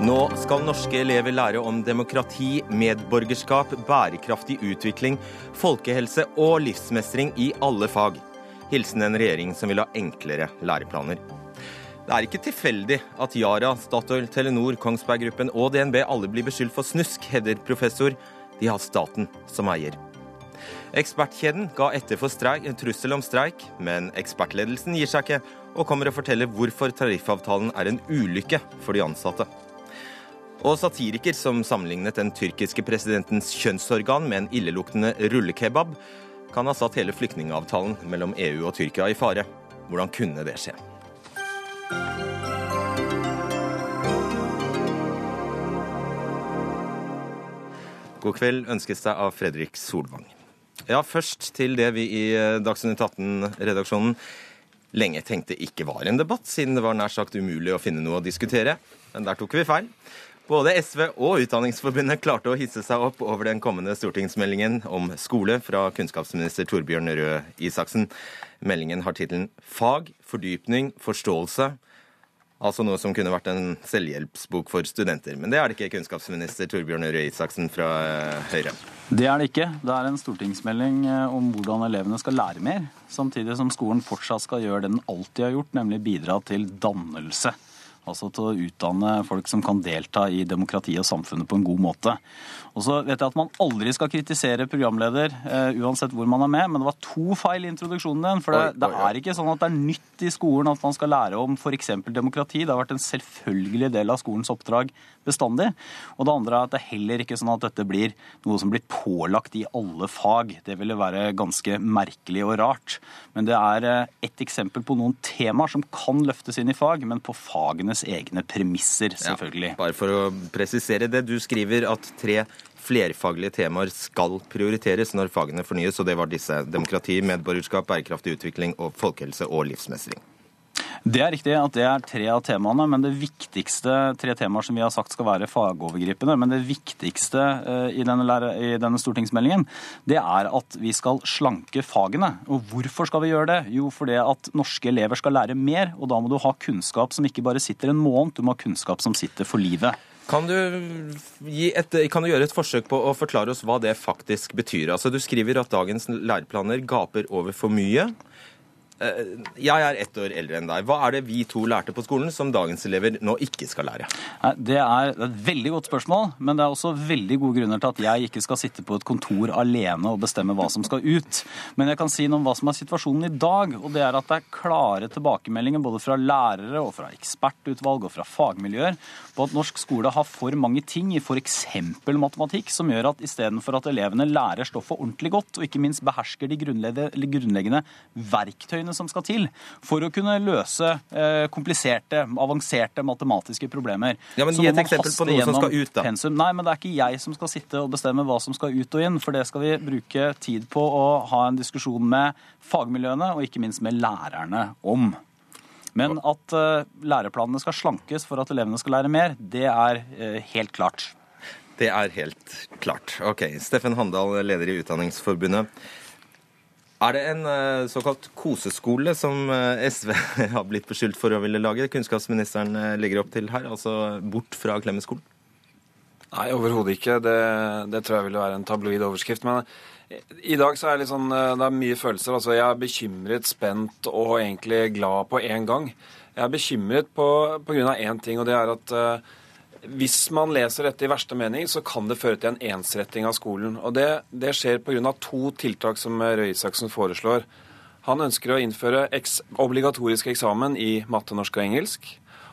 Nå skal norske elever lære om demokrati, medborgerskap, bærekraftig utvikling, folkehelse og livsmestring i alle fag. Hilsen en regjering som vil ha enklere læreplaner. Det er ikke tilfeldig at Yara, Statoil, Telenor, Kongsberg Gruppen og DNB alle blir beskyldt for snusk, hevder professor. De har staten som eier. Ekspertkjeden ga etter for streik, trussel om streik, men ekspertledelsen gir seg ikke, og kommer og forteller hvorfor tariffavtalen er en ulykke for de ansatte. Og satiriker som sammenlignet den tyrkiske presidentens kjønnsorgan med en illeluktende rullekebab, kan ha satt hele flyktningavtalen mellom EU og Tyrkia i fare. Hvordan kunne det skje? God kveld ønskes deg av Fredrik Solvang. Ja, først til det vi i Dagsnytt 18-redaksjonen lenge tenkte ikke var en debatt, siden det var nær sagt umulig å finne noe å diskutere. Men der tok vi feil. Både SV og Utdanningsforbundet klarte å hisse seg opp over den kommende stortingsmeldingen om skole fra kunnskapsminister Torbjørn Røe Isaksen. Meldingen har tittelen Fag, fordypning, forståelse. Altså noe som kunne vært en selvhjelpsbok for studenter. Men det er det ikke, kunnskapsminister Torbjørn Røe Isaksen fra Høyre. Det er det ikke. Det er en stortingsmelding om hvordan elevene skal lære mer. Samtidig som skolen fortsatt skal gjøre det den alltid har gjort, nemlig bidra til dannelse. Altså til å utdanne folk som kan delta i demokratiet og samfunnet på en god måte. Og så vet jeg at man aldri skal kritisere programleder uh, uansett hvor man er med, men det var to feil i introduksjonen din. For det, det, er ikke sånn at det er nytt i skolen at man skal lære om f.eks. demokrati. Det har vært en selvfølgelig del av skolens oppdrag bestandig. Og det andre er at det er heller ikke sånn at dette blir noe som blir pålagt i alle fag. Det ville være ganske merkelig og rart. Men det er uh, ett eksempel på noen temaer som kan løftes inn i fag, men på fagenes egne premisser, selvfølgelig. Ja, bare for å presisere det. Du skriver at tre flerfaglige temaer skal prioriteres når fagene fornyes, og det var disse demokrati, medborgerskap, bærekraftig utvikling og folkehelse og livsmestring. Det er riktig at det er tre av temaene, men det viktigste tre temaer som vi har sagt skal være fagovergripende, men det viktigste i denne, i denne, stortingsmeldingen, det er at vi skal slanke fagene. Og hvorfor skal vi gjøre det? Jo, fordi at norske elever skal lære mer, og da må du ha kunnskap som ikke bare sitter en måned, du må ha kunnskap som sitter for livet. Kan du, et, kan du, gjøre et forsøk på å forklare oss hva det faktisk betyr? Altså, Du skriver at dagens læreplaner gaper over for mye. Jeg er ett år eldre enn deg. Hva er det vi to lærte på skolen som dagens elever nå ikke skal lære? Det er et veldig godt spørsmål, men det er også veldig gode grunner til at jeg ikke skal sitte på et kontor alene og bestemme hva som skal ut. Men jeg kan si noe om hva som er situasjonen i dag, og det er at det er klare tilbakemeldinger både fra lærere og fra ekspertutvalg og fra fagmiljøer på at norsk skole har for mange ting i f.eks. matematikk som gjør at istedenfor at elevene lærer stoffet ordentlig godt, og ikke minst behersker de grunnleggende verktøyene som skal til for å kunne løse eh, kompliserte, avanserte matematiske problemer. Ja, men Gi et eksempel på noe som skal ut, da. Pensum. Nei, men det er ikke jeg som skal sitte og bestemme hva som skal ut og inn. For det skal vi bruke tid på å ha en diskusjon med fagmiljøene, og ikke minst med lærerne om. Men at uh, læreplanene skal slankes for at elevene skal lære mer, det er uh, helt klart. Det er helt klart. Ok. Steffen Handal, leder i Utdanningsforbundet. Er det en uh, såkalt koseskole som SV har blitt beskyldt for å ville lage? Kunnskapsministeren legger opp til her, altså bort fra Klemetsskolen? Nei, overhodet ikke. Det, det, tror jeg ville være en tabloid overskrift. Men i dag så er det, sånn, det er mye følelser. Altså, jeg er bekymret, spent og egentlig glad på én gang. Jeg er bekymret på, av én ting, og det er at uh, hvis man leser dette i verste mening, så kan det føre til en ensretting av skolen. Og det, det skjer pga. to tiltak som Røe Isaksen foreslår. Han ønsker å innføre eks obligatorisk eksamen i matte, norsk og engelsk.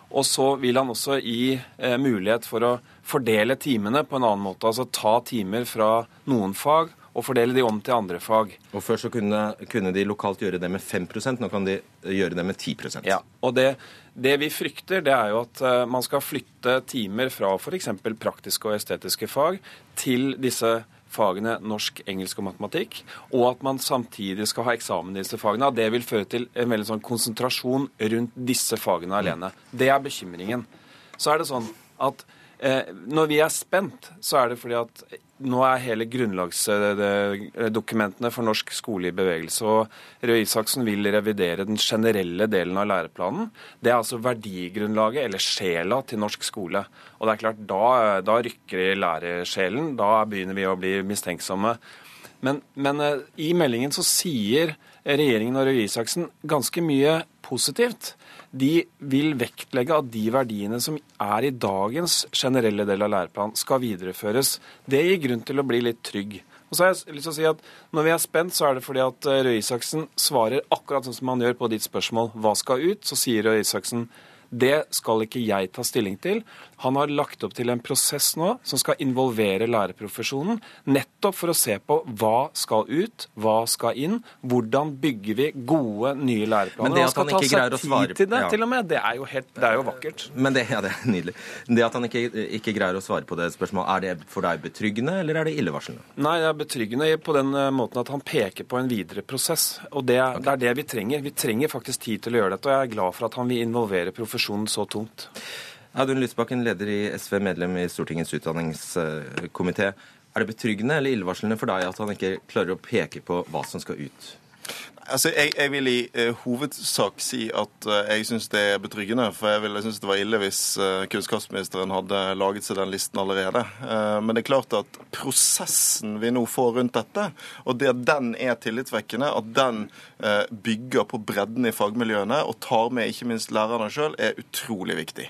Og så vil han også gi eh, mulighet for å fordele timene på en annen måte. Altså ta timer fra noen fag og fordele de om til andre fag. Og Før så kunne, kunne de lokalt gjøre det med 5% nå kan de gjøre det med 10% Ja, og det, det vi frykter, det er jo at uh, man skal flytte timer fra f.eks. praktiske og estetiske fag til disse fagene norsk, engelsk og matematikk, og at man samtidig skal ha eksamen i disse fagene. Det vil føre til en veldig sånn konsentrasjon rundt disse fagene alene. Det er bekymringen. Så er det sånn at Eh, når vi er spent, så er det fordi at nå er hele grunnlagsdokumentene for norsk skole i bevegelse. og Røe Isaksen vil revidere den generelle delen av læreplanen. Det er altså verdigrunnlaget, eller sjela, til norsk skole. Og det er klart, Da, da rykker lærersjelen. Da begynner vi å bli mistenksomme. Men, men eh, i meldingen så sier regjeringen og Røe Isaksen ganske mye positivt de vil vektlegge at de verdiene som er i dagens generelle del av læreplanen, skal videreføres. Det gir grunn til å bli litt trygg. Og så har jeg lyst til å si at Når vi er spent, så er det fordi at eh, Røe Isaksen svarer akkurat sånn som han gjør på ditt spørsmål. Hva skal ut? Så sier Røe Isaksen det skal ikke jeg ta stilling til. Han har lagt opp til en prosess nå som skal involvere lærerprofesjonen, nettopp for å se på hva skal ut, hva skal inn, hvordan bygger vi gode, nye læreplaner. Men det at han, han ikke greier å svare til det, ja. til og med, det er jo, helt, det er jo vakkert. Men det, ja, det, er nydelig. Det at han ikke, ikke, greier å svare på det spørsmålet, er det for deg betryggende, eller er det illevarslende? Nei, det er betryggende på den eh, måten at han peker på en videre prosess. Og det, okay. det er det vi trenger. Vi trenger faktisk tid til å gjøre dette, og jeg er glad for at han vil involvere profesjonen så tungt. Audun Lysbakken, leder i SV, medlem i Stortingets utdanningskomité. Er det betryggende eller illevarslende for deg at han ikke klarer å peke på hva som skal ut? Altså, jeg, jeg, vil i uh, hovedsak si at uh, jeg syns det er betryggende. For jeg, ville synes det var ille hvis uh, kunnskapsministeren hadde laget seg den listen allerede. men det er klart at prosessen vi nå får rundt dette, og det at den er tillitvekkende, at den bygger på bredden i fagmiljøene og tar med ikke minst lærerne sjøl, er utrolig viktig.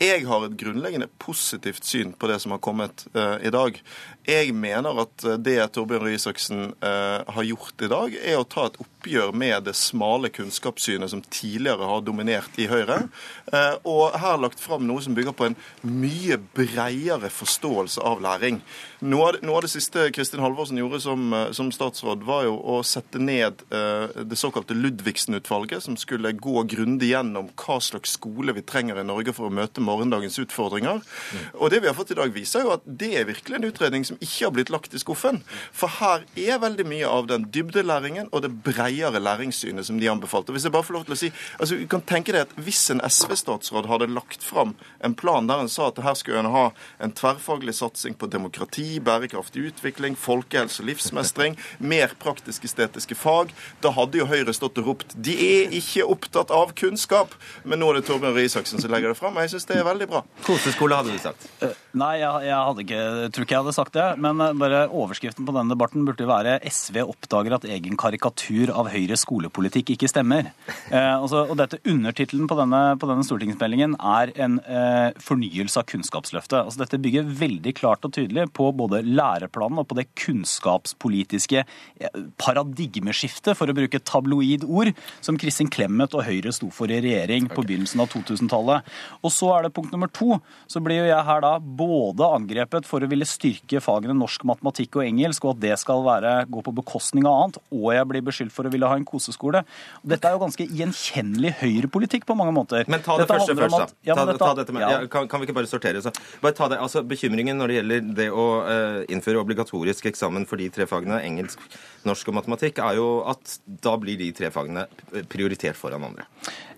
jeg har et grunnleggende positivt syn på det som har kommet i dag. Jeg mener at det Torbjørn Røe Isaksen har gjort i dag, er å ta et oppgjør med det smale kunnskapssynet som tidligere har dominert i Høyre, eh, og her lagt fram noe som bygger på en mye bredere forståelse av læring. Noe av, noe av det siste Kristin Halvorsen gjorde som, eh, som, statsråd, var jo å sette ned uh, det såkalte Ludvigsen-utvalget, som skulle gå grundig gjennom hva slags skole vi trenger i Norge for å møte morgendagens utfordringer. Mm. Og det vi har fått i dag, viser jo at det er virkelig en utredning som ikke har blitt lagt i skuffen. For her er veldig mye av den dybdelæringen og det bredere læringssynet som de anbefalte. Hvis jeg bare får lov til å si, altså du kan tenke deg at Hvis en SV-statsråd hadde lagt fram en plan der en sa at her skulle en ha en tverrfaglig satsing på demokrati, bærekraftig utvikling, folkehelse, livsmestring, mer praktisk-estetiske fag, da hadde jo Høyre stått og ropt de er ikke opptatt av kunnskap. Men nå er det Torbjørn Røe Isaksen som legger det fram, og jeg syns det er veldig bra. Koseskole hadde du sagt. Nei, jeg, jeg, hadde ikke, tror ikke jeg hadde sagt det. Men uh, bare overskriften på denne debatten burde være SV oppdager at egen karikatur av Høyres skolepolitikk ikke stemmer. Eh, også, og dette Undertittelen på, på, denne stortingsmeldingen er en eh, fornyelse av Kunnskapsløftet. Altså, dette bygger veldig klart og tydelig på både læreplanen og på det kunnskapspolitiske eh, paradigmeskiftet, for å bruke tabloid ord, som Kristin Clemet og Høyre sto for i regjering på begynnelsen av 2000-tallet. Og så er det punkt nummer to. Så blir jo jeg her da både angrepet for å ville styrke fagene norsk, matematikk og engelsk, og at det skal være, gå på bekostning av annet, og jeg blir beskyldt for å ville ha en koseskole. Dette er jo ganske gjenkjennelig høyrepolitikk på mange måter. Men ta det dette første først, da. Ja, ta, dette, ta dette med, ja. kan, kan, vi ikke bare sortere? Så? Bare ta det, altså Bekymringen når det gjelder det å uh, innføre obligatorisk eksamen for de tre fagene, engelsk, norsk og matematikk, er jo at da blir de tre fagene prioritert foran andre.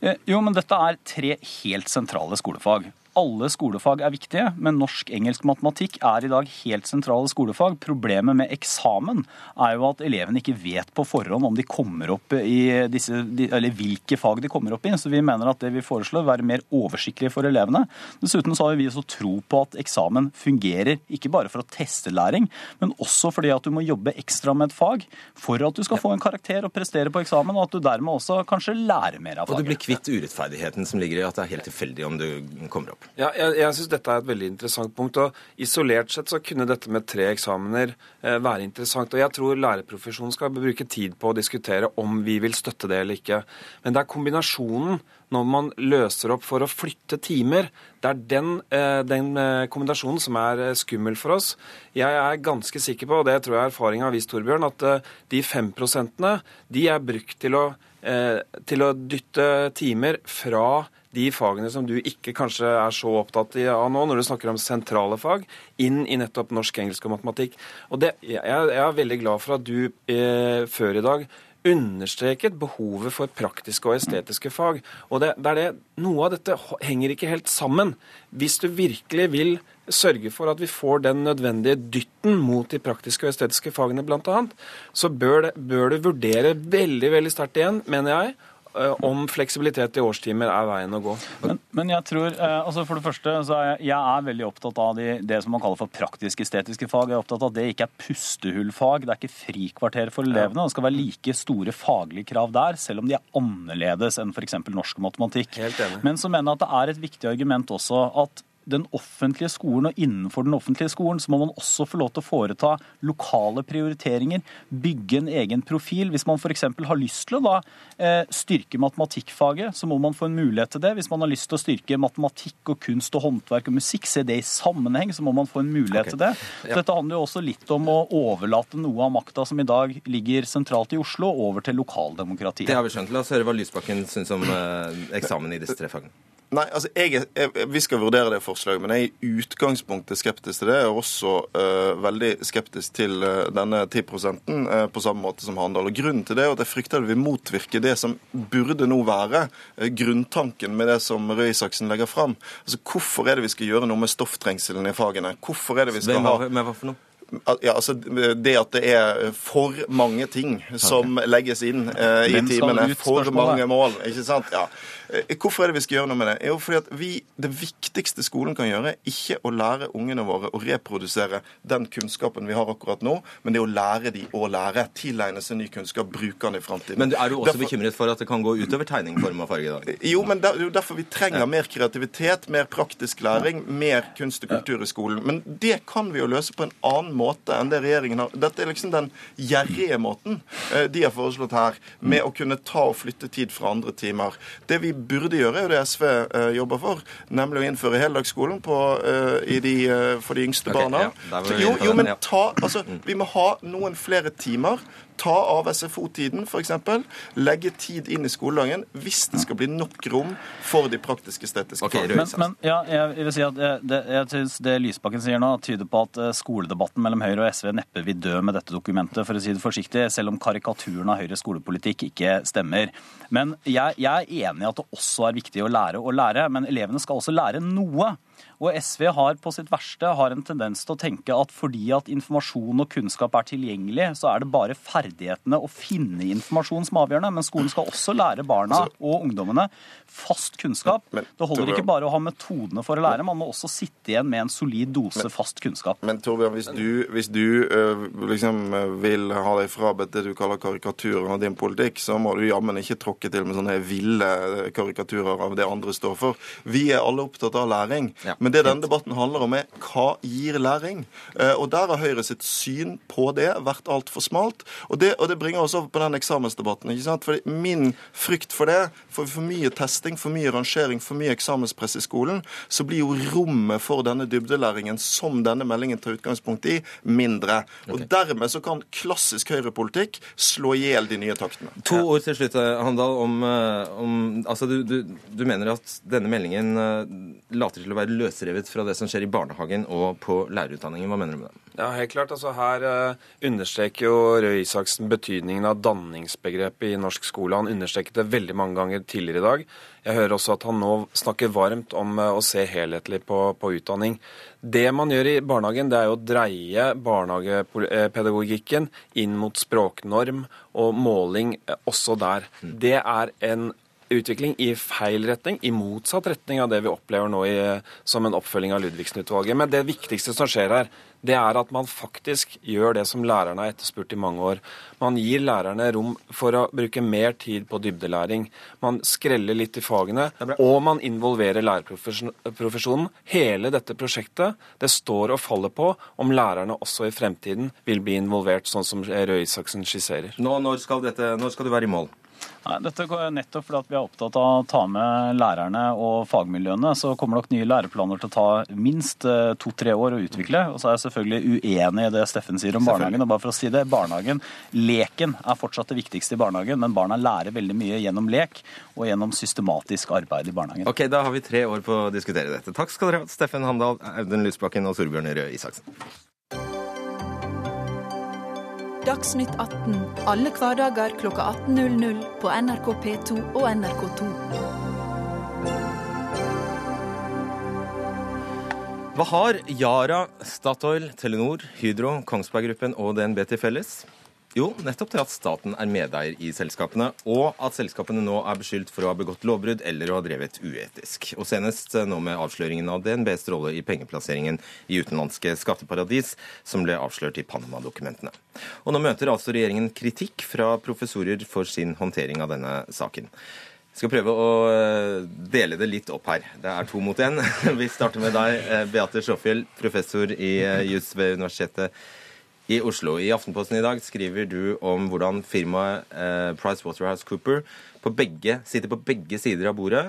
Eh, jo, men dette er tre helt sentrale skolefag alle skolefag er viktige, men norsk, engelsk, matematikk er i dag helt sentrale skolefag. Problemet med eksamen er jo at elevene ikke vet på forhånd om de kommer opp i disse, eller hvilke fag de kommer opp i. Så vi mener at det vi foreslår, være mer oversiktlig for elevene. Dessuten så har vi også tro på at eksamen fungerer, ikke bare for å teste læring, men også fordi at du må jobbe ekstra med et fag for at du skal få en karakter og prestere på eksamen, og at du dermed også kanskje lærer mer av faget. Og du blir kvitt urettferdigheten som ligger i at det er helt tilfeldig om du kommer opp. Ja, jeg, jeg syns dette er et veldig interessant punkt. og Isolert sett så kunne dette med tre eksamener eh, være interessant. og Jeg tror lærerprofesjonen skal bruke tid på å diskutere om vi vil støtte det eller ikke. Men det er kombinasjonen når man løser opp for å flytte timer. Det er den, eh, den eh, kombinasjonen som er eh, skummel for oss. Jeg er ganske sikker på, og det tror jeg erfaringen har vist, Torbjørn, at eh, de fem prosentene de er brukt til å, eh, til å dytte timer fra de fagene som du ikke kanskje er så opptatt av nå, når du snakker om sentrale fag, inn i nettopp norsk, engelsk og matematikk. Og det, jeg, jeg er veldig glad for at du eh, før i dag understreket behovet for praktiske og estetiske fag. Og det, det er det, Noe av dette henger ikke helt sammen. Hvis du virkelig vil sørge for at vi får den nødvendige dytten mot de praktiske og estetiske fagene bl.a., så bør, det, bør du vurdere veldig veldig sterkt igjen, mener jeg, om fleksibilitet i årstimer er veien å gå. Men, men jeg tror, eh, altså for det første, så er jeg, jeg er veldig opptatt av de, det som man kaller for praktisk-estetiske fag. Jeg er opptatt av at det ikke er pustehullfag, det er ikke frikvarter for elevene. Det skal være like store faglige krav der, selv om de er annerledes enn f.eks. norsk matematikk. Men så mener jeg at det er et viktig argument også at den offentlige skolen og innenfor den offentlige skolen så må man også få lov til å foreta lokale prioriteringer, bygge en egen profil. Hvis man f.eks. har lyst til å da eh, styrke matematikkfaget, så må man få en mulighet til det. Hvis man har lyst til å styrke matematikk og kunst og håndverk og musikk, se det i sammenheng, så må man få en mulighet okay. til det. Så dette handler jo også litt om å overlate noe av makta som i dag ligger sentralt i Oslo, over til lokaldemokratiet. Det har vi skjønt. La oss høre hva Lysbakken syns om eh, eksamen i disse tre fagene. Nei, altså jeg, jeg, Vi skal vurdere det forslaget, men jeg er i utgangspunktet skeptisk til det. Jeg er også uh, veldig skeptisk til uh, denne 10 uh, på samme måte som Handal. Og Grunnen til det er at jeg frykter det vil motvirke det som burde nå være grunntanken med det som Røe Isaksen legger fram. Altså, Hvorfor er det vi skal gjøre noe med stofftrengselen i fagene? Hvorfor er det vi skal ha... Med hva for noe? Ja, altså Det at det er for mange ting som legges inn eh, i timene. For mange mål. ikke sant? Ja. Eh, hvorfor er det vi skal gjøre noe med det? Jo, fordi at vi, Det viktigste skolen kan gjøre, er ikke å lære ungene våre å reprodusere den kunnskapen vi har akkurat nå, men det er å lære de å lære. Tilegne seg ny kunnskap, bruke den i framtiden. Men er du også derfor... bekymret for at det kan gå utover tegning, form og farge? da? Jo, men det er jo derfor vi trenger ja. mer kreativitet, mer praktisk læring, mer kunst og kultur i skolen. Men det kan vi jo løse på en annen måte enn det regjeringen har. Dette er liksom den gjerrige måten eh, de har foreslått her, med å kunne ta og flytte tid fra andre timer. Det vi burde gjøre, er det SV uh, jobber for, nemlig å innføre heldagsskolen på, de, uh, for de yngste okay, barna. Ja, jo, jo, men ta, altså, vi må ha noen flere timer Ta av SFO-tiden, f.eks. Legge tid inn i skoledagen hvis det skal bli nok rom for de praktisk-estetiske okay, fagene. Men, men, ja, jeg vil si at det, jeg synes det Lysbakken sier nå, tyder på at eh, skoledebatten mellom Høyre og SV neppe vil dø med dette dokumentet, for å si det forsiktig, selv om karikaturen av Høyres skolepolitikk ikke stemmer. Men jeg, jeg er enig i at det også er viktig å lære å lære, men elevene skal også lære noe. Og SV har på sitt verste har en tendens til å tenke at fordi at informasjon og kunnskap er tilgjengelig, så er det bare ferdighetene å finne informasjon som er avgjørende. Men skolen skal også lære barna altså, og ungdommene fast kunnskap. Det holder ikke bare å ha metodene for å lære, man må også sitte igjen med en solid dose fast kunnskap. Men Torbjørn, hvis du, hvis du øh, liksom vil ha deg frabedt det du kaller karikaturen av din politikk, så må du jammen ikke tråkke til med sånne ville karikaturer av det andre står for. Vi er alle opptatt av læring. Ja. Men det denne debatten handler om, er hva gir læring? Eh, og der har Høyre sitt syn på det vært altfor smalt. Og det, og det bringer oss over på den eksamensdebatten. ikke sant? Fordi Min frykt for det, for for mye testing, for mye rangering, for mye eksamenspress i skolen, så blir jo rommet for denne dybdelæringen som denne meldingen tar utgangspunkt i, mindre. Og okay. dermed så kan klassisk høyrepolitikk slå i hjel de nye taktene. To ord til slutt, Handal, om, eh, om Altså, du, du, du mener at denne meldingen eh, later til å være løsrevet fra det som skjer i barnehagen og på lærerutdanningen. Hva mener du med det? Ja, helt klart. Altså, her uh, understreker jo Røe Isaksen betydningen av danningsbegrepet i norsk skole. Han understreket det veldig mange ganger tidligere i dag. Jeg hører også at han nå snakker varmt om uh, å se helhetlig på, på, utdanning. Det man gjør i barnehagen, det er jo å dreie barnehagepedagogikken inn mot språknorm og måling uh, også der. Mm. Det er en utvikling i feil retning, i motsatt retning av det vi opplever nå i, som en oppfølging av Ludvigsen-utvalget. Men det viktigste som skjer her, det er at man faktisk gjør det som lærerne har etterspurt i mange år. Man gir lærerne rom for å bruke mer tid på dybdelæring. Man skreller litt i fagene, og man involverer lærerprofesjonen. Hele dette prosjektet det står og faller på om lærerne også i fremtiden vil bli involvert, sånn som Røe Isaksen skisserer. Nå, når, skal dette, når skal du være i mål? Nei, dette går nettopp fordi at vi er opptatt av å ta med lærerne og fagmiljøene. Så kommer nok nye læreplaner til å ta minst eh, to-tre år å utvikle. Og så er jeg selvfølgelig uenig i det Steffen sier om barnehagen. Og bare for å si det, barnehagen, Leken er fortsatt det viktigste i barnehagen, men barna lærer veldig mye gjennom lek og gjennom systematisk arbeid i barnehagen. Ok, Da har vi tre år på å diskutere dette. Takk skal dere ha, Steffen Handal, Audun Lysbakken og Torbjørn Røe Isaksen. Dagsnytt 18 alle hverdager kl 18.00 på NRK P2 og NRK2. Hva har Yara, Statoil, Telenor, Hydro, Kongsberg Gruppen og DNB til felles? Jo, nettopp det at staten er medeier i selskapene, og at selskapene nå er beskyldt for å ha begått lovbrudd eller å ha drevet uetisk. Og senest eh, nå med avsløringen av DNBs rolle i pengeplasseringen i utenlandske skatteparadis, som ble avslørt i Panama-dokumentene. Og nå møter altså regjeringen kritikk fra professorer for sin håndtering av denne saken. Jeg skal prøve å eh, dele det litt opp her. Det er to mot én. Vi starter med deg, eh, Beate Sjåfjell, professor i juss ved Universitetet i Oslo. I Aftenposten i dag skriver du om hvordan firmaet eh, PricewaterhouseCooper på begge, sitter på begge sider av bordet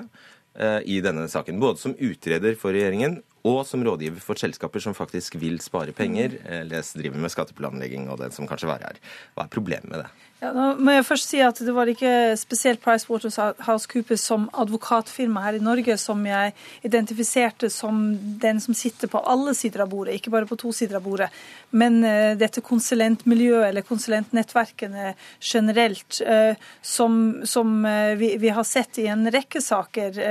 eh, i denne saken. Både som utreder for regjeringen og som rådgiver for selskaper som faktisk vil spare penger. Eh, les driver med skatteplanlegging og den som kanskje er her. Hva er problemet med det? Ja, nå må jeg først si at Det var ikke spesielt PricewaterhouseCoopers som advokatfirma her i Norge som jeg identifiserte som den som sitter på alle sider av bordet, ikke bare på to sider av bordet. Men uh, dette konsulentmiljøet eller konsulentnettverkene generelt, uh, som, som uh, vi, vi, har sett i en rekke saker,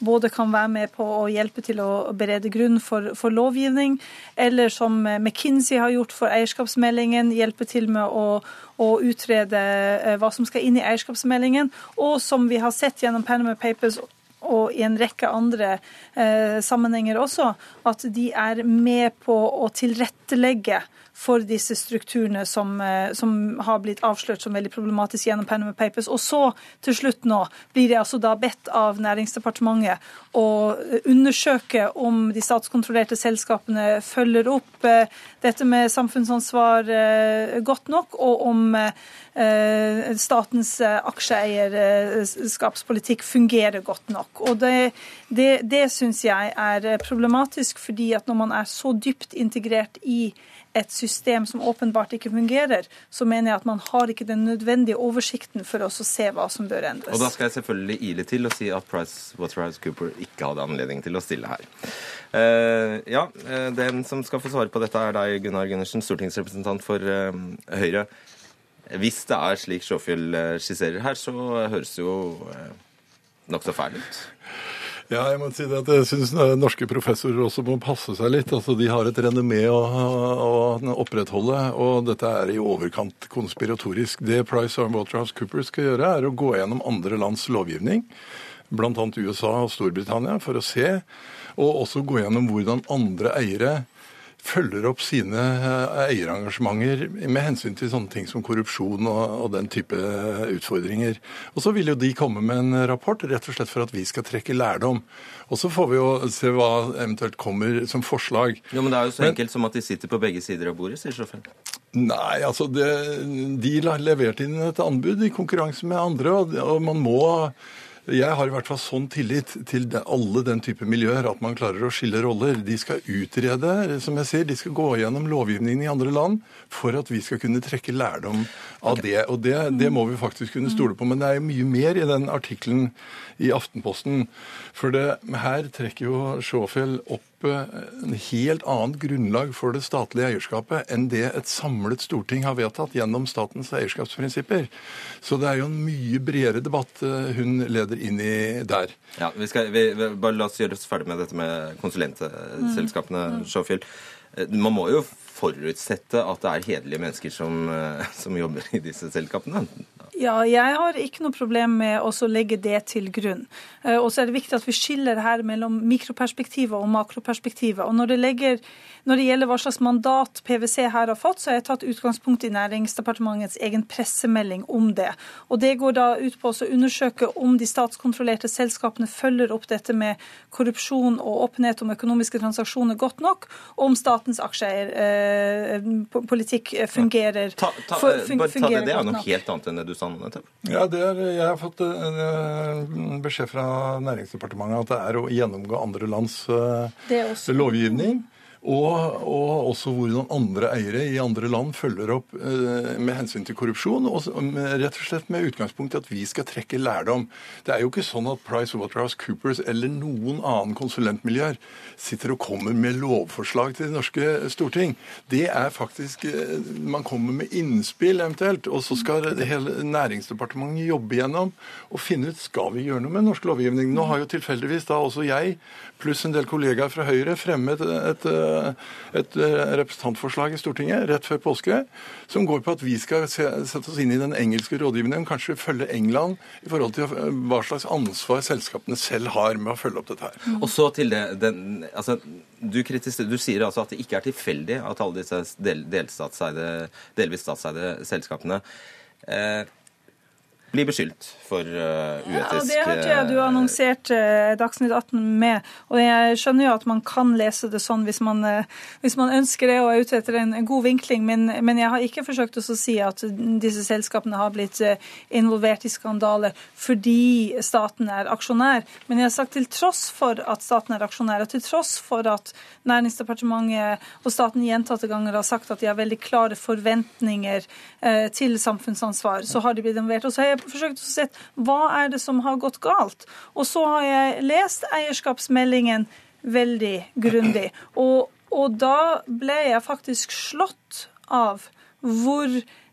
både kan være med på å hjelpe til å berede grunn for, for lovgivning, eller som McKinsey har gjort for eierskapsmeldingen, hjelpe til med å å utrede eh, hva som skal inn i eierskapsmeldingen, og som vi har sett gjennom Panama Papers og i en rekke andre eh, sammenhenger også, at de er med på å tilrettelegge for disse strukturene som, eh, som, har blitt avslørt som veldig problematiske gjennom Panama Papers. Og så til slutt nå blir det altså da bedt av Næringsdepartementet å undersøke om de statskontrollerte selskapene følger opp eh, dette med samfunnsansvar eh, godt nok, og om statens aksjeeierskapspolitikk fungerer godt nok. Og Det, det, det syns jeg er problematisk, fordi at når man er så dypt integrert i et system som åpenbart ikke fungerer, så mener jeg at man har ikke den nødvendige oversikten for å se hva som bør endres. Og Da skal jeg selvfølgelig ile til og si at Price Waterhouse Cooper ikke hadde anledning til å stille her. Uh, ja, uh, Den som skal få svare på dette, er deg, Gunnar Gundersen, stortingsrepresentant for uh, Høyre. Hvis det er slik Sjåfjell skisserer her, så høres jo nokså fæl ut. Ja, jeg må si det at jeg syns norske professorer også må passe seg litt. Altså, De har et renommé å, å, opprettholde, og dette er i overkant konspiratorisk. Det Price og Waterhouse Cooper skal gjøre, er å gå gjennom andre lands lovgivning, bl.a. USA og Storbritannia, for å se, og også gå gjennom hvordan andre eiere følger opp sine eh, eierengasjementer med hensyn til sånne ting som korrupsjon og, og, den type utfordringer. Og Så vil jo de komme med en rapport rett og slett for at vi skal trekke lærdom. Og Så får vi jo se hva eventuelt kommer som forslag. Jo, Men det er jo så men, enkelt som at de sitter på begge sider av bordet, sier sjåføren. Nei, altså det, de leverte inn et anbud i konkurranse med andre, og, og man må jeg har i hvert fall sånn tillit til alle den type miljøer at man klarer å skille roller. De skal utrede, som jeg sier, de skal gå gjennom lovgivningen i andre land for at vi skal kunne trekke lærdom av det. Og det, det, må vi faktisk kunne stole på. Men det er jo mye mer i den artikkelen i Aftenposten. For det, her trekker jo Sjåfjell opp en helt annet grunnlag for det statlige eierskapet enn det et samlet storting har vedtatt gjennom statens eierskapsprinsipper. Så det er jo en mye bredere debatt eh, hun leder inn i der. Ja, vi skal, vi, bare La oss gjøre oss ferdig med dette med konsulentselskapene, mm. Sjåfjell. Eh, man må jo forutsette at det er hederlige mennesker som, eh, som jobber i disse selskapene? Ja, jeg har ikke noe problem med å legge det til grunn. Eh, og så er det viktig at vi skiller her mellom mikroperspektivet og makroperspektivet. Og når det, legger, når det, gjelder hva slags mandat PwC her har fått, så har jeg tatt utgangspunkt i Næringsdepartementets egen pressemelding om det. Og det går da ut på å undersøke om de statskontrollerte selskapene følger opp dette med korrupsjon og åpenhet om økonomiske transaksjoner godt nok, og om statens aksjeeierpolitikk eh, fungerer, ta, ta, for, fun, bare ta det, det er noe helt annet enn det du nå nettopp. Ja, er, jeg har fått uh, beskjed fra Næringsdepartementet at det er å gjennomgå andre lands uh, lovgivning. Og, og også hvordan andre eiere i andre land følger opp eh, med hensyn til korrupsjon, og med, rett og slett med utgangspunkt i at vi skal trekke lærdom. Det er jo ikke sånn at PricewaterhouseCoopers eller noen annen konsulentmiljøer sitter og kommer med lovforslag til det norske storting. Det er faktisk eh, Man kommer med innspill eventuelt, og så skal det hele Næringsdepartementet jobbe igjennom og finne ut skal vi gjøre noe med norsk lovgivning. Nå har jo tilfeldigvis da også jeg pluss en del kollegaer fra Høyre fremmet et, et, et representantforslag i Stortinget rett før påske som går på at vi skal se, sette oss inn i den engelske rådgivningen, kanskje følge England i forhold til hva slags ansvar selskapene selv har med å følge opp dette her. Og så til det, den, altså, du, du sier altså at det ikke er tilfeldig at alle disse del, delvis statseide selskapene eh, blir beskyldt for uh, Ja, det hørte jeg du eh, annonserte eh, Dagsnytt 18 med. Og jeg skjønner jo at man kan lese det sånn hvis man, eh, hvis man ønsker det og er ute etter en god vinkling, men, men jeg har ikke forsøkt å si at disse selskapene har blitt eh, involvert i skandaler fordi staten er aksjonær. Men jeg har sagt til tross for at staten er aksjonær, og til tross for at Næringsdepartementet og staten gjentatte ganger har sagt at de har veldig klare forventninger eh, til samfunnsansvar, så har de blitt involvert. Og så har jeg forsøkt å se hva er det som har gått galt. Og så har jeg lest eierskapsmeldingen veldig grundig. Og, og da ble jeg faktisk slått av hvor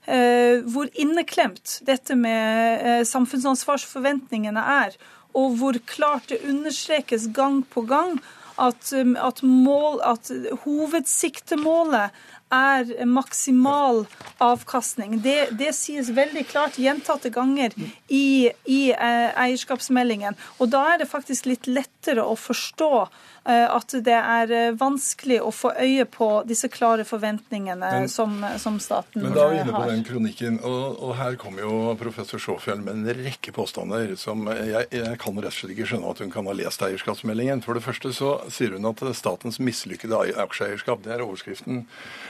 eh, hvor inneklemt dette med eh, samfunnsansvarsforventningene er, og hvor klart det understrekes gang på gang at, um, at, mål, at hovedsiktemålet er maksimal avkastning. Det, det sies veldig klart gjentatte ganger i, i eh, eierskapsmeldingen. Og da er det faktisk litt lettere å forstå eh, at det er eh, vanskelig å få øye på disse klare forventningene Men- som, som staten Men da er vi inne på har. den kronikken, og, og her kommer jo professor Sjåfjell med en rekke påstander som jeg, jeg kan rett og slett ikke skjønne at hun kan ha lest eierskapsmeldingen. For det første så sier hun at statens mislykkede aksjeeierskap, det er overskriften.